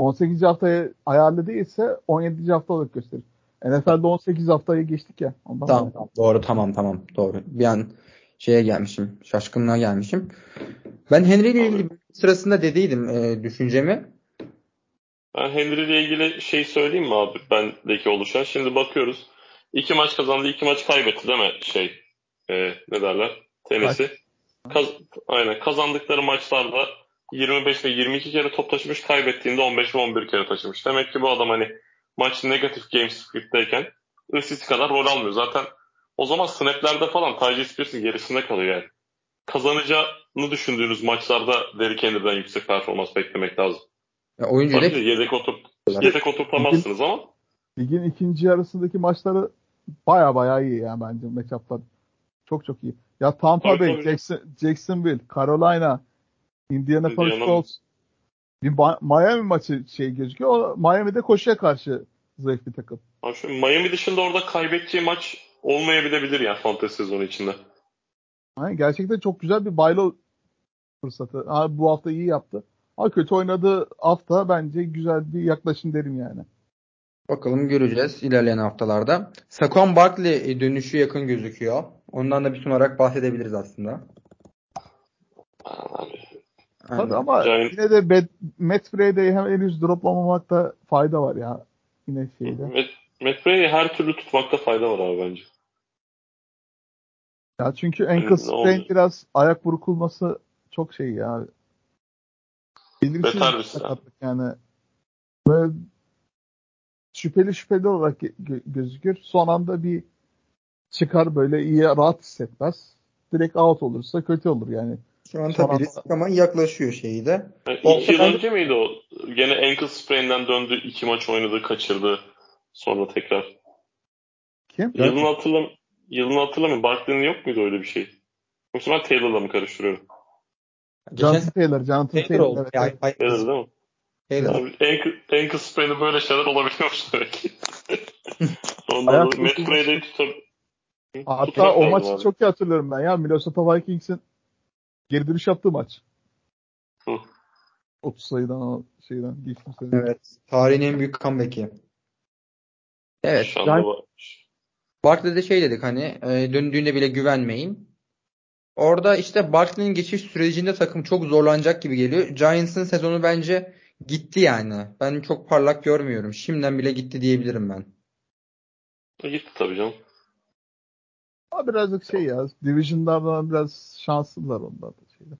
18. haftaya ayarlı değilse 17. hafta olarak gösterir. NFL'de 18 haftayı geçtik ya. Ondan tamam, tamam doğru tamam tamam doğru. Bir an şeye gelmişim. Şaşkınlığa gelmişim. Ben Henry ile ilgili sırasında dediydim e, düşüncemi. Ben Henry ile ilgili şey söyleyeyim mi abi bendeki oluşan? Şimdi bakıyoruz. İki maç kazandı, iki maç kaybetti değil mi? Şey, e, ne derler? Tenisi. Kaz, aynen. Kazandıkları maçlarda 25 ve 22 kere top taşımış, kaybettiğinde 15 ve 11 kere taşımış. Demek ki bu adam hani maç negatif game script'teyken ıssız kadar rol almıyor. Zaten o zaman snaplerde falan Tyce Spears'ın gerisinde kalıyor yani. Kazanacağını düşündüğünüz maçlarda Derrick Henry'den yüksek performans beklemek lazım. Ya oyuncu Tabii yedek, oturt, yedek oturtamazsınız ama. Ligin ikinci yarısındaki maçları baya baya iyi ya bence matchup'lar. Çok çok iyi. Ya Tampa Bay. Jackson, Jacksonville, Carolina, Indianapolis Indiana- Colts. Bir Miami maçı şey gözüküyor. O Miami'de koşuya karşı zayıf bir takım. Abi şu Miami dışında orada kaybedeceği maç olmayabilebilir ya fantezi sezonu içinde. Yani gerçekten çok güzel bir baylo fırsatı. Ha, bu hafta iyi yaptı. Ama kötü oynadığı hafta bence güzel bir yaklaşım derim yani. Bakalım göreceğiz ilerleyen haftalarda. Saquon Barkley dönüşü yakın gözüküyor. Ondan da bir sunarak bahsedebiliriz aslında. Tabii ama Giant- yine de Bet- Matt Brady'yi hem henüz droplamamakta fayda var ya. Yine şeyde. Matt, Matt Brady'yi her türlü tutmakta fayda var abi bence. Ya çünkü ankle sprain biraz ayak burkulması çok şey ya. Belirsiz bir sakatlık yani. Böyle şüpheli şüpheli olarak gö- gö- gözükür. Son anda bir çıkar böyle iyi rahat hissetmez. Direkt out olursa kötü olur yani. Şu an tabii risk ama yaklaşıyor şeyi de. Yani O- iki yıl önce miydi o? Gene ankle sprain'den döndü. iki maç oynadı, kaçırdı. Sonra tekrar. Kim? Yılını hatırlam yılını hatırlamıyorum. Barkley'nin yok muydu öyle bir şey? Yoksa ben Taylor'la mı karıştırıyorum? Jonathan Geçen Taylor. Jonathan Taylor Taylor. oldu. evet, Ya, evet. hayır, Taylor değil mi? Taylor. Abi, ankle, ankle sprain'de böyle şeyler olabiliyormuş demek ki. Ondan dolayı Matt Brady'yi tutar. Hatta o maçı abi. çok iyi hatırlıyorum ben ya. Minnesota Vikings'in geri dönüş yaptığı maç. Hı. 30 sayıdan şeyden seni. Evet. Tarihin en büyük comeback'i. Evet. Yani-. Barkley'de şey dedik hani e, döndüğünde bile güvenmeyin. Orada işte Barkley'nin geçiş sürecinde takım çok zorlanacak gibi geliyor. Giants'ın sezonu bence gitti yani. Ben çok parlak görmüyorum. Şimdiden bile gitti diyebilirim ben. Gitti tabii canım. Ama birazcık şey ya. Division'lardan biraz şanslılar onlar da şeyde.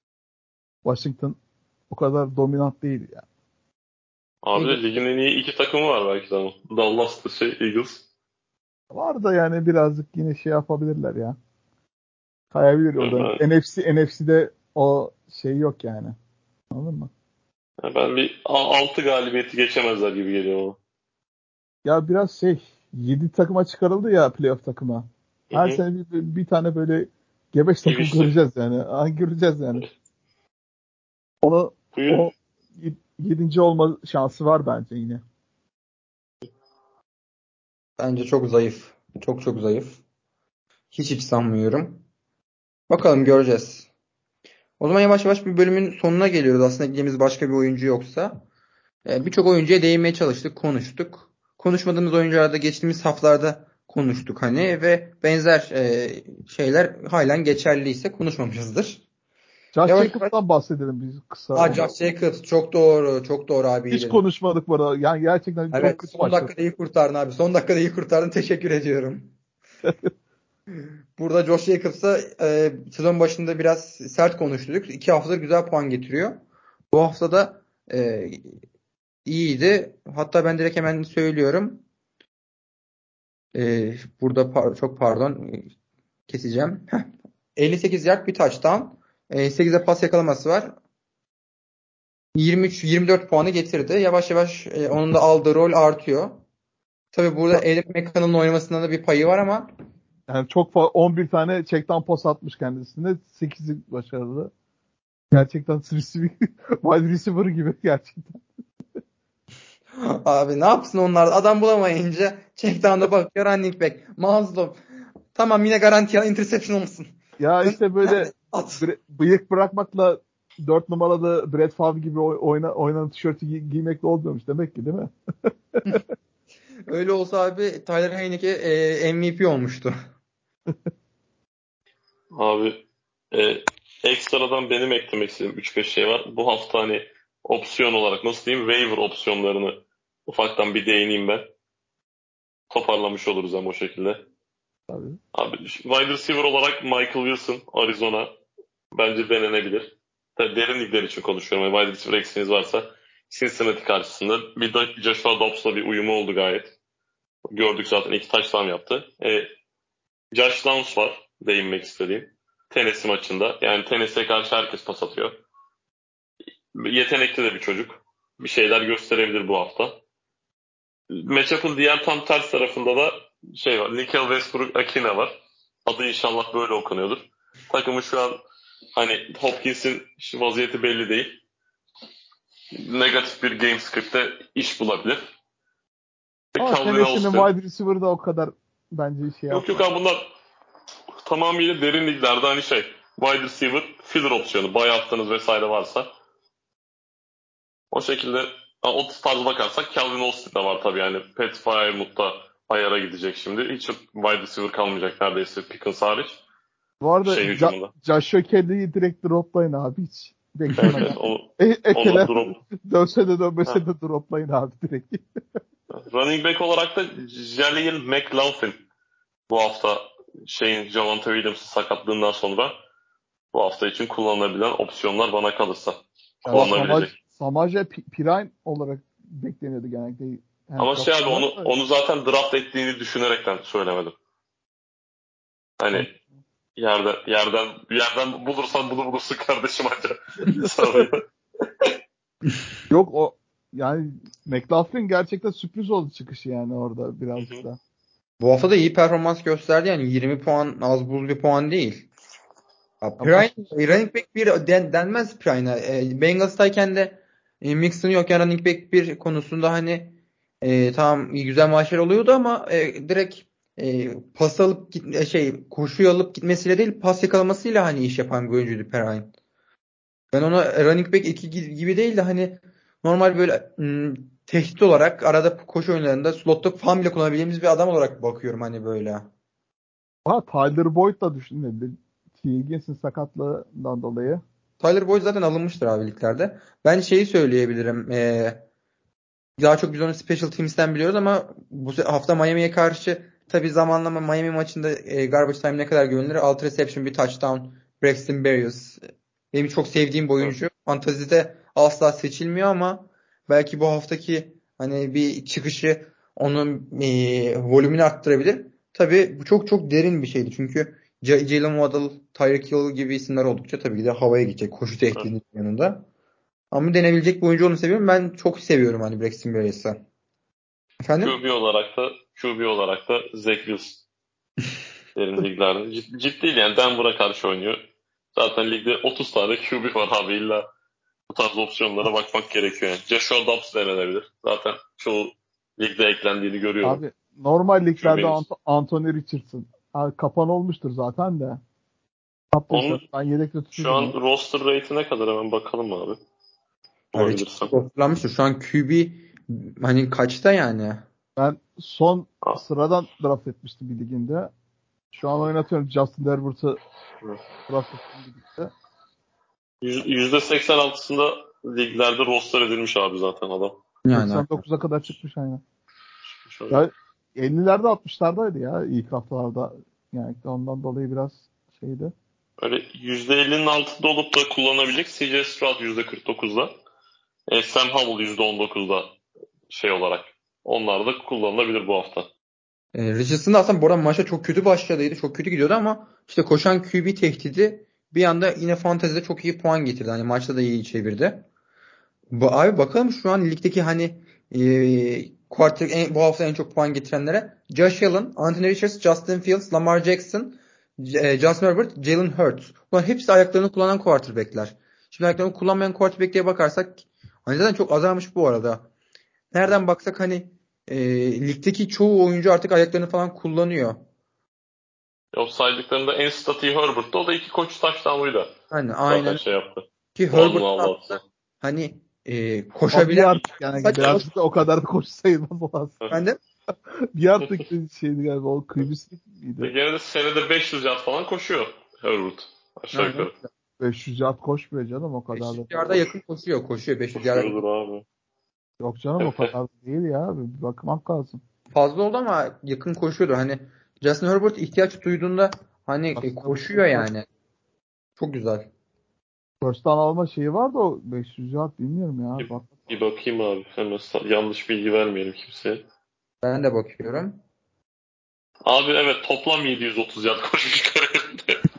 Washington o kadar dominant değil ya. Abi Eagles. ligin en iyi iki takımı var belki de ama. Dallas'ta şey Eagles. Var da yani birazcık yine şey yapabilirler ya. Kayabilir orada. Ben- NFC NFC'de o şey yok yani. Anladın mı? Yani ben bir 6 galibiyeti geçemezler gibi geliyor bana. Ya biraz şey 7 takıma çıkarıldı ya playoff takıma. Her Hı hı. sene bir, bir tane böyle gebeş takım göreceğiz yani. Göreceğiz yani. Onu o yedinci olma şansı var bence yine. Bence çok zayıf. Çok çok zayıf. Hiç hiç sanmıyorum. Bakalım göreceğiz. O zaman yavaş yavaş bir bölümün sonuna geliyoruz. Aslında ekleyeceğimiz başka bir oyuncu yoksa. Ee, Birçok oyuncuya değinmeye çalıştık, konuştuk. Konuşmadığımız oyuncularda geçtiğimiz haftalarda konuştuk hani ve benzer e, şeyler halen geçerliyse konuşmamışızdır. Josh Yavaş Jacobs'tan bahsedelim biz kısa. Aa, Josh Jacobs çok doğru, çok doğru abi. Hiç konuşmadık bu arada. Yani gerçekten çok Evet, kötü son başladı. dakikada iyi kurtardın abi. Son dakikada iyi kurtardın. Teşekkür ediyorum. Burada Josh Jacobs'a e, sezon başında biraz sert konuştuk. İki haftadır güzel puan getiriyor. Bu hafta da e, iyiydi. Hatta ben direkt hemen söylüyorum. E, burada par- çok pardon e, keseceğim. Heh. 58 yard bir touchdown. E, 8'e pas yakalaması var. 23-24 puanı getirdi. Yavaş yavaş e, onun da aldığı rol artıyor. Tabii burada Elif Mekkan'ın oynamasında da bir payı var ama Yani çok fa- 11 tane checkdown pas atmış kendisine. 8'i başarılı. Gerçekten receiver, wide receiver gibi gerçekten. Abi ne yapsın onlar? Adam bulamayınca check down'a bakıyor running back. Mazlum. Tamam yine garanti al interception olmasın. Ya işte böyle At. bıyık bırakmakla 4 numaralı Brett Favre gibi oy- oyna, oynanan tişörtü gi- giymekle olmuyormuş demek ki değil mi? Öyle olsa abi Tyler Heineke e, MVP olmuştu. Abi e, ekstradan benim eklemek istediğim 3-5 şey var. Bu hafta hani opsiyon olarak nasıl diyeyim waiver opsiyonlarını ufaktan bir değineyim ben. Toparlamış oluruz hem o şekilde. Tabii. Abi wide receiver olarak Michael Wilson Arizona bence denenebilir. Tabii derin ligler için konuşuyorum. Yani wide receiver eksiğiniz varsa Cincinnati karşısında bir de Joshua Dobbs'la bir uyumu oldu gayet. Gördük zaten iki touchdown yaptı. E, Josh Downs var değinmek istediğim. Tennessee maçında. Yani Tennessee'ye karşı herkes pas atıyor. Yetenekli de bir çocuk. Bir şeyler gösterebilir bu hafta. Matchup'ın diğer tam ters tarafında da şey var. Nickel Westbrook Akina var. Adı inşallah böyle okunuyordur. Takımı şu an hani Hopkins'in vaziyeti belli değil. Negatif bir game script'te iş bulabilir. Ama Tennessee'nin wide receiver'da o kadar bence şey Yok yapmaz. yok abi bunlar tamamıyla derin liglerde hani şey wide receiver filler opsiyonu buy attığınız vesaire varsa o şekilde o tarz bakarsak Calvin Austin de var tabii yani Pat Fryermuth da ayara gidecek şimdi. Hiç wide receiver kalmayacak neredeyse Pickens hariç. Bu arada Şey hücumunda. Joshua Kelly'yi direkt droplayın abi hiç. Beklemeden. evet, onu, E, Ekeler drop. dönse de dönmese de droplayın abi direkt. Running back olarak da Jaleel McLaughlin bu hafta şeyin Javante Williams'ın sakatlığından sonra bu hafta için kullanılabilen opsiyonlar bana kalırsa. Kullanabilecek. Samaje Pi- Pirine olarak bekleniyordu genellikle. Yani Ama şey abi onu da- onu zaten draft ettiğini düşünerekten söylemedim. Hani yerden yerden yerden bulursan bunu bulursun kardeşim. Sarıyor. Yok o yani McLaughlin gerçekten sürpriz oldu çıkışı yani orada birazcık da. Bu hafta da iyi performans gösterdi yani 20 puan az buz bir puan değil. Ya Prime, running back bir den, denmez Prine'a. E, Bengals'tayken de e, Mixon yokken running back bir konusunda hani e, tamam güzel maçlar oluyordu ama e, direkt e, pas alıp git, e, şey koşuyu alıp gitmesiyle değil pas yakalamasıyla hani iş yapan bir oyuncuydu Perrine. Ben ona running back 2 gibi değil de hani normal böyle ım, tehdit olarak arada koşu oyunlarında slotta fan bile kullanabileceğimiz bir adam olarak bakıyorum hani böyle. Ha Tyler Boyd da düşünüldü. T. Higgins'in sakatlığından dolayı. Tyler Boyd zaten alınmıştır abi liglerde. Ben şeyi söyleyebilirim. Ee, daha çok biz onu Special Teams'ten biliyoruz ama bu hafta Miami'ye karşı tabi zamanlama Miami maçında e, garbage time ne kadar güvenilir? 6 reception bir touchdown. Braxton Berrios. Benim çok sevdiğim bir oyuncu. Fantazide asla seçilmiyor ama belki bu haftaki hani bir çıkışı onun e, volümünü arttırabilir. Tabi bu çok çok derin bir şeydi. Çünkü Jalen Waddle, Tyreek Hill gibi isimler oldukça tabii ki de havaya gidecek koşu tehdidinin yanında. Ama denebilecek bir oyuncu olduğunu seviyorum. Ben çok seviyorum hani Braxton Berrios'ı. Efendim? QB olarak da QB olarak da Zach Wilson. Derin liglerde. Cid, ciddi değil yani Denver'a karşı oynuyor. Zaten ligde 30 tane QB var abi illa bu tarz opsiyonlara bakmak gerekiyor yani. Joshua Dobbs denenebilir. Zaten çoğu ligde eklendiğini görüyorum. Abi normal liglerde. Ant- Anthony Richardson. Abi, kapan olmuştur zaten de. Onun- ben yedekte Şu an roster rate'i ne kadar hemen bakalım abi. Hatırlanmıştır. Şu an QB hani kaçta yani? Ben son Ah. sıradan draft etmiştim bir liginde. Şu an oynatıyorum Justin Herbert'ı draft ettim bir ligde. Yüz- %86'sında liglerde roster edilmiş abi zaten adam. Yani 89'a kadar çıkmış aynen. Ya 50'lerde 60'lardaydı ya ilk haftalarda. Yani ondan dolayı biraz şeydi. Öyle %50'nin altında olup da kullanabilecek CJ Stroud %49'da. E, Sam Howell %19'da şey olarak. Onlar da kullanılabilir bu hafta. E, Richardson da aslında bu arada maça çok kötü başladıydı. Çok kötü gidiyordu ama işte koşan QB tehdidi bir anda yine fantezide çok iyi puan getirdi. Hani maçta da iyi çevirdi. Bu, abi bakalım şu an ligdeki hani e, quarter, en- bu hafta en çok puan getirenlere. Josh Allen, Anthony Richards, Justin Fields, Lamar Jackson, e, Justin Herbert, Jalen Hurts. Bunlar hepsi ayaklarını kullanan quarterback'ler. Şimdi ayaklarını kullanmayan quarterback diye bakarsak hani zaten çok azalmış bu arada. Nereden baksak hani e, ligdeki çoğu oyuncu artık ayaklarını falan kullanıyor. O saydıklarında en statiği Herbert'ta. O da iki koç touchdown'uyla Hani zaten aynen şey yaptı. ki Puanını Herbert aldı aslında aslında. hani e, bir koşabilen artık yani Saçma. birazcık da o kadar da koşu sayılmaz o aslında. ben de Bir artık şeydi galiba o Ve miydi? gene de senede 500 yard falan koşuyor Herbert. Aşağı yukarı. 500 yard koşmuyor canım o kadar da. 500 yarda yakın koşuyor. Koşuyor 500 yarda. Koşuyordur abi. Yok canım o kadar da değil ya. Bir bakmak lazım. Fazla oldu ama yakın koşuyordu. Hani Justin Herbert ihtiyaç duyduğunda hani e, Aslında koşuyor yani. Çok güzel. First down alma şeyi var da o 500 yard bilmiyorum ya. Bak. Bir bakayım abi. Hemen yanlış bilgi vermeyelim kimseye. Ben de bakıyorum. Abi evet toplam 730 yard koşmuş kariyerinde.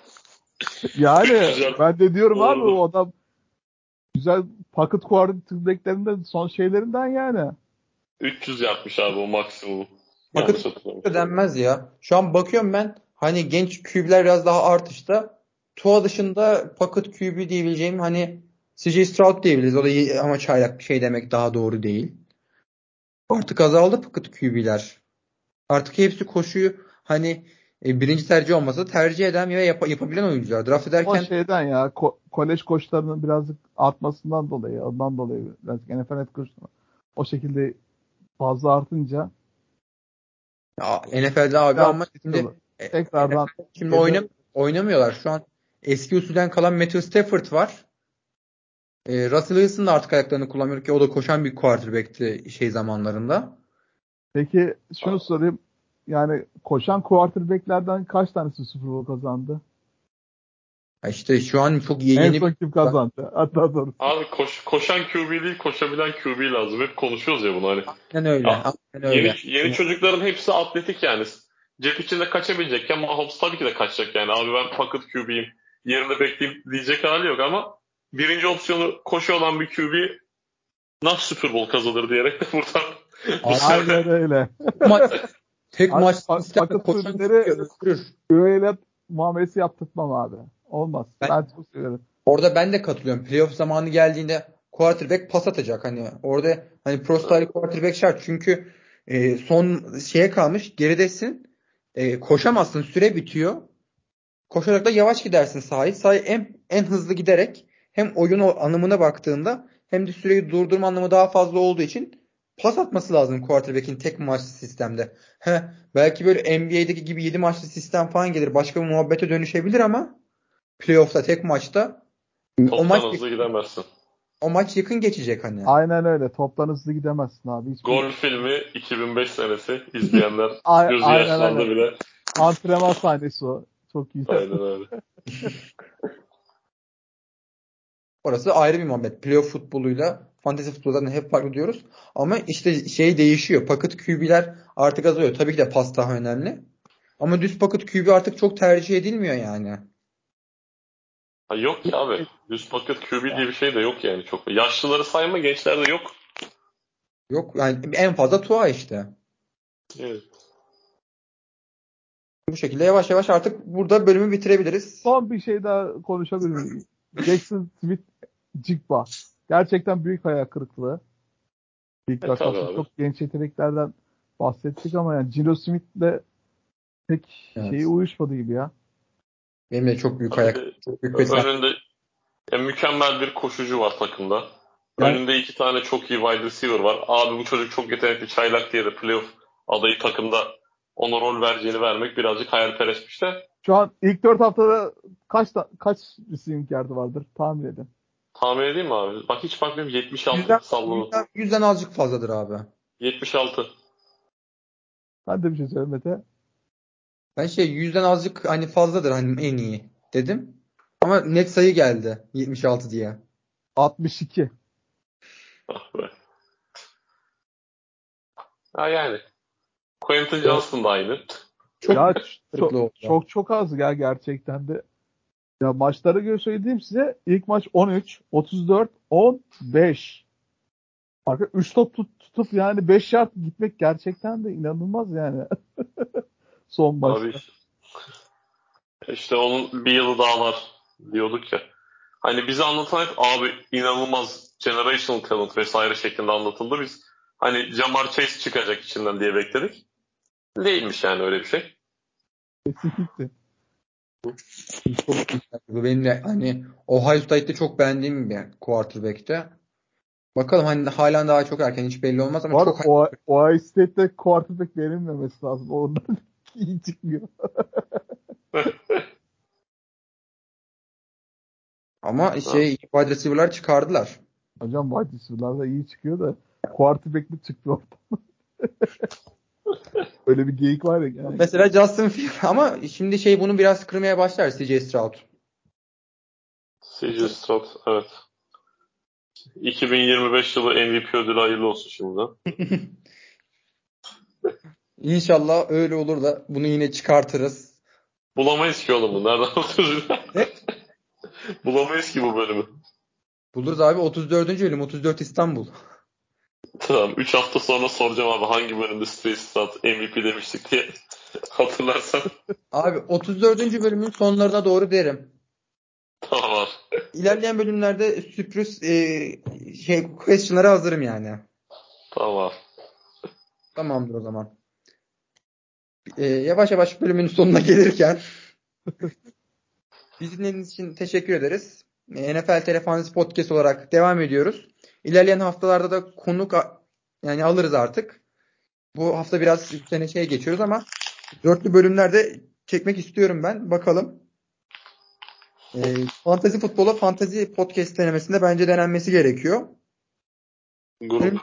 Yani ben de diyorum abi Doğru. o adam güzel pocket quarterbacklerinden son şeylerinden yani. 300 yapmış abi o maksimum. Fakat da denmez ya. Şu an bakıyorum ben hani genç QB'ler biraz daha artışta. Tua dışında pocket QB diyebileceğim hani CJ Stroud diyebiliriz. O da ama çaylak bir şey demek daha doğru değil. Artık azaldı pocket QB'ler. Artık hepsi koşuyu hani e, birinci tercih olmasa tercih eden ve yap- yapabilen oyuncular. Draft ederken O şeyden ya ko- kolej koçlarının birazcık artmasından dolayı, ondan dolayı birazcık NFL koçları o şekilde fazla artınca ya, NFL'de abi ama şimdi tekrardan şimdi oynam oynamıyorlar. Şu an eski usulden kalan Matthew Stafford var. E, Russell Wilson da artık ayaklarını kullanmıyor ki o da koşan bir quarterback'ti şey zamanlarında. Peki şunu sorayım. Yani koşan quarterback'lerden kaç tanesi Super Bowl kazandı? İşte şu an çok En yeni son kim kazandı? Hatta doğrusu. Abi koş, koşan QB değil koşabilen QB lazım. Hep konuşuyoruz ya bunu hani. Aynen öyle. Ya, Aynen öyle. Yeni, yeni çocukların hepsi atletik yani. Cep içinde kaçabilecekken Mahomes tabii ki de kaçacak yani. Abi ben pocket QB'yim. Yerinde bekleyeyim diyecek hali yok ama birinci opsiyonu koşu olan bir QB nasıl Super Bowl kazanır diyerek de buradan bu sene Aynen öyle. maç, tek maç fa- sistemde fakat koşan sürüleri- öldürür. Öyle muamelesi yaptırtmam abi. Olmaz. Ben- Ben, çok severim. Orada ben de katılıyorum. Playoff zamanı geldiğinde quarterback pas atacak. Hani orada hani pro style quarterback şart. Çünkü e, son şeye kalmış. Geridesin. E, koşamazsın. Süre bitiyor. Koşarak da yavaş gidersin sahayı. Sahayı en, en hızlı giderek hem oyun o- anlamına baktığında hem de süreyi durdurma anlamı daha fazla olduğu için pas atması lazım quarterback'in tek maçlı sistemde. He, belki böyle NBA'deki gibi 7 maçlı sistem falan gelir. Başka bir muhabbete dönüşebilir ama playoff'ta tek maçta o toptan maç hızlı gidemezsin. o maç yakın geçecek hani. Aynen öyle. Toptan hızlı gidemezsin abi. Hiçbir... Gol filmi 2005 senesi izleyenler gözü yaşlandı bile. Antrenman sahnesi o. Çok iyi. Aynen öyle. Orası ayrı bir muhabbet. Playoff futboluyla fantasy futboldan hep farklı diyoruz. Ama işte şey değişiyor. Pocket QB'ler artık azalıyor. Tabii ki de pas daha önemli. Ama düz pocket QB artık çok tercih edilmiyor yani. Ha yok ya abi. Düz pocket QB diye bir şey de yok yani çok. Yaşlıları sayma gençlerde yok. Yok yani en fazla Tua işte. Evet. Bu şekilde yavaş yavaş artık burada bölümü bitirebiliriz. Son bir şey daha konuşabilir miyim? Jackson Smith Jigba. Gerçekten büyük hayal kırıklığı. İlk E, tabii abi. çok genç yeteneklerden bahsettik ama yani Gino Smith'le pek Evet. şeyi uyuşmadı gibi ya. Benim de çok büyük ayak. Çok büyük beklenti. Önünde ya, mükemmel bir koşucu var takımda. Yani- Önünde iki tane çok iyi wide receiver var. Abi bu çocuk çok yetenekli çaylak diye de playoff adayı takımda ona rol vereceğini vermek birazcık hayalperestmiş de Şu an ilk dört haftada kaç ta- kaç receiving yardı vardır tahmin edin. tahmin edeyim mi abi? Bak hiç bakmıyorum 76 Yüzden, salladım. yüzden, yüzden azıcık fazladır abi. 76. Ben de bir şey söyleyeyim Mete. Ben şey yüzden azıcık hani fazladır hani en iyi dedim. Ama net sayı geldi 76 diye. 62. Ah be. Ha yani. Quentin Johnson da aynı. Çok ya çok, çok çok az ya gerçekten de. Ya maçlara göre söyleyeyim size ilk maç 13, 34, 15. Arka 3 top tut, tutup yani 5 yard gitmek gerçekten de inanılmaz yani. Son maçta. Abi işte onun bir yılı daha var diyorduk ya. Hani bize anlatan hep abi inanılmaz generational talent vesaire şeklinde anlatıldı. Biz hani Jamar Chase çıkacak içinden diye bekledik. Değilmiş yani öyle bir şey. Kesinlikle. Bu benim de hani Ohio State'de çok beğendiğim bir quarterback'te. Bakalım hani halen daha çok erken hiç belli olmaz ama Var çok o Ohio State'de quarterback verilmemesi lazım. Ondan iyi çıkmıyor. ama şey wide receiver'lar çıkardılar. Hocam wide receiver'lar da iyi çıkıyor da quarterback'li çıkıyor ortam. Öyle bir geyik var ya. Yani. Mesela Justin Fields ama şimdi şey bunu biraz kırmaya başlar CJ Stroud. CJ Stroud evet. 2025 yılı MVP ödülü hayırlı olsun şimdi. İnşallah öyle olur da bunu yine çıkartırız. Bulamayız ki oğlum. Nereden? Ne? Bulamayız ki bu bölümü. Buluruz abi 34. bölüm 34 İstanbul. Tamam. 3 hafta sonra soracağım abi hangi bölümde Stat MVP demiştik diye. Hatırlarsan. Abi 34. bölümün sonlarına doğru derim. Tamam abi. İlerleyen bölümlerde sürpriz e, şey question'lara hazırım yani. Tamam abi. Tamamdır o zaman. E, yavaş yavaş bölümün sonuna gelirken bizi dinlediğiniz için teşekkür ederiz. E, NFL Telefonisi Podcast olarak devam ediyoruz. İlerleyen haftalarda da konuk yani alırız artık. Bu hafta biraz bir sene şey geçiyoruz ama dörtlü bölümlerde çekmek istiyorum ben. Bakalım. E, fantazi futbola fantazi podcast denemesinde bence denenmesi gerekiyor. Grup.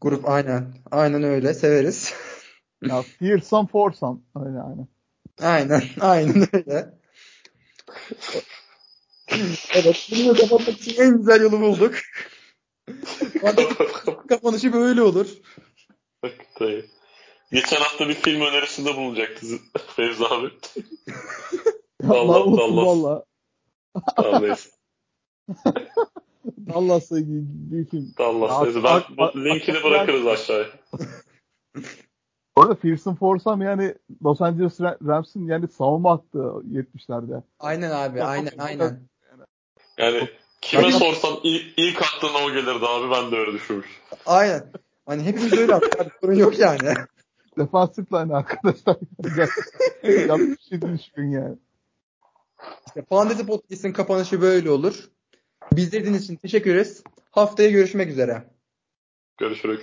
Grup aynen. Aynen öyle. Severiz. Ya fearsome foursome. Öyle yani. aynen. Aynen öyle. evet. Bunu da kapatmak için en güzel yolu bulduk. Kapanışı böyle olur. Tabii. Geçen hafta bir film önerisinde bulunacaktı Fevzi abi. Allah Dallas, Dallas. valla. Neyse. Dallas'la ilgili bir film. Dallas ak- Ben ak- bu linkini ak- bırakırız aşağıya. Bu arada Fearsome Foursome yani Los Angeles Ra- Rams'in yani savunma hattı 70'lerde. Aynen abi. Aynen. Aynen. Yani kime Zaten- sorsan ilk, ilk aklına o gelirdi abi ben de öyle düşünmüş. Aynen. Hani hepimiz öyle abi, Sorun yok yani. Defansif line arkadaşlar. Yanlış bir şey düşün yani. İşte Fantezi Podcast'in kapanışı böyle olur. Biz izlediğiniz için teşekkür ederiz. Haftaya görüşmek üzere. Görüşürüz.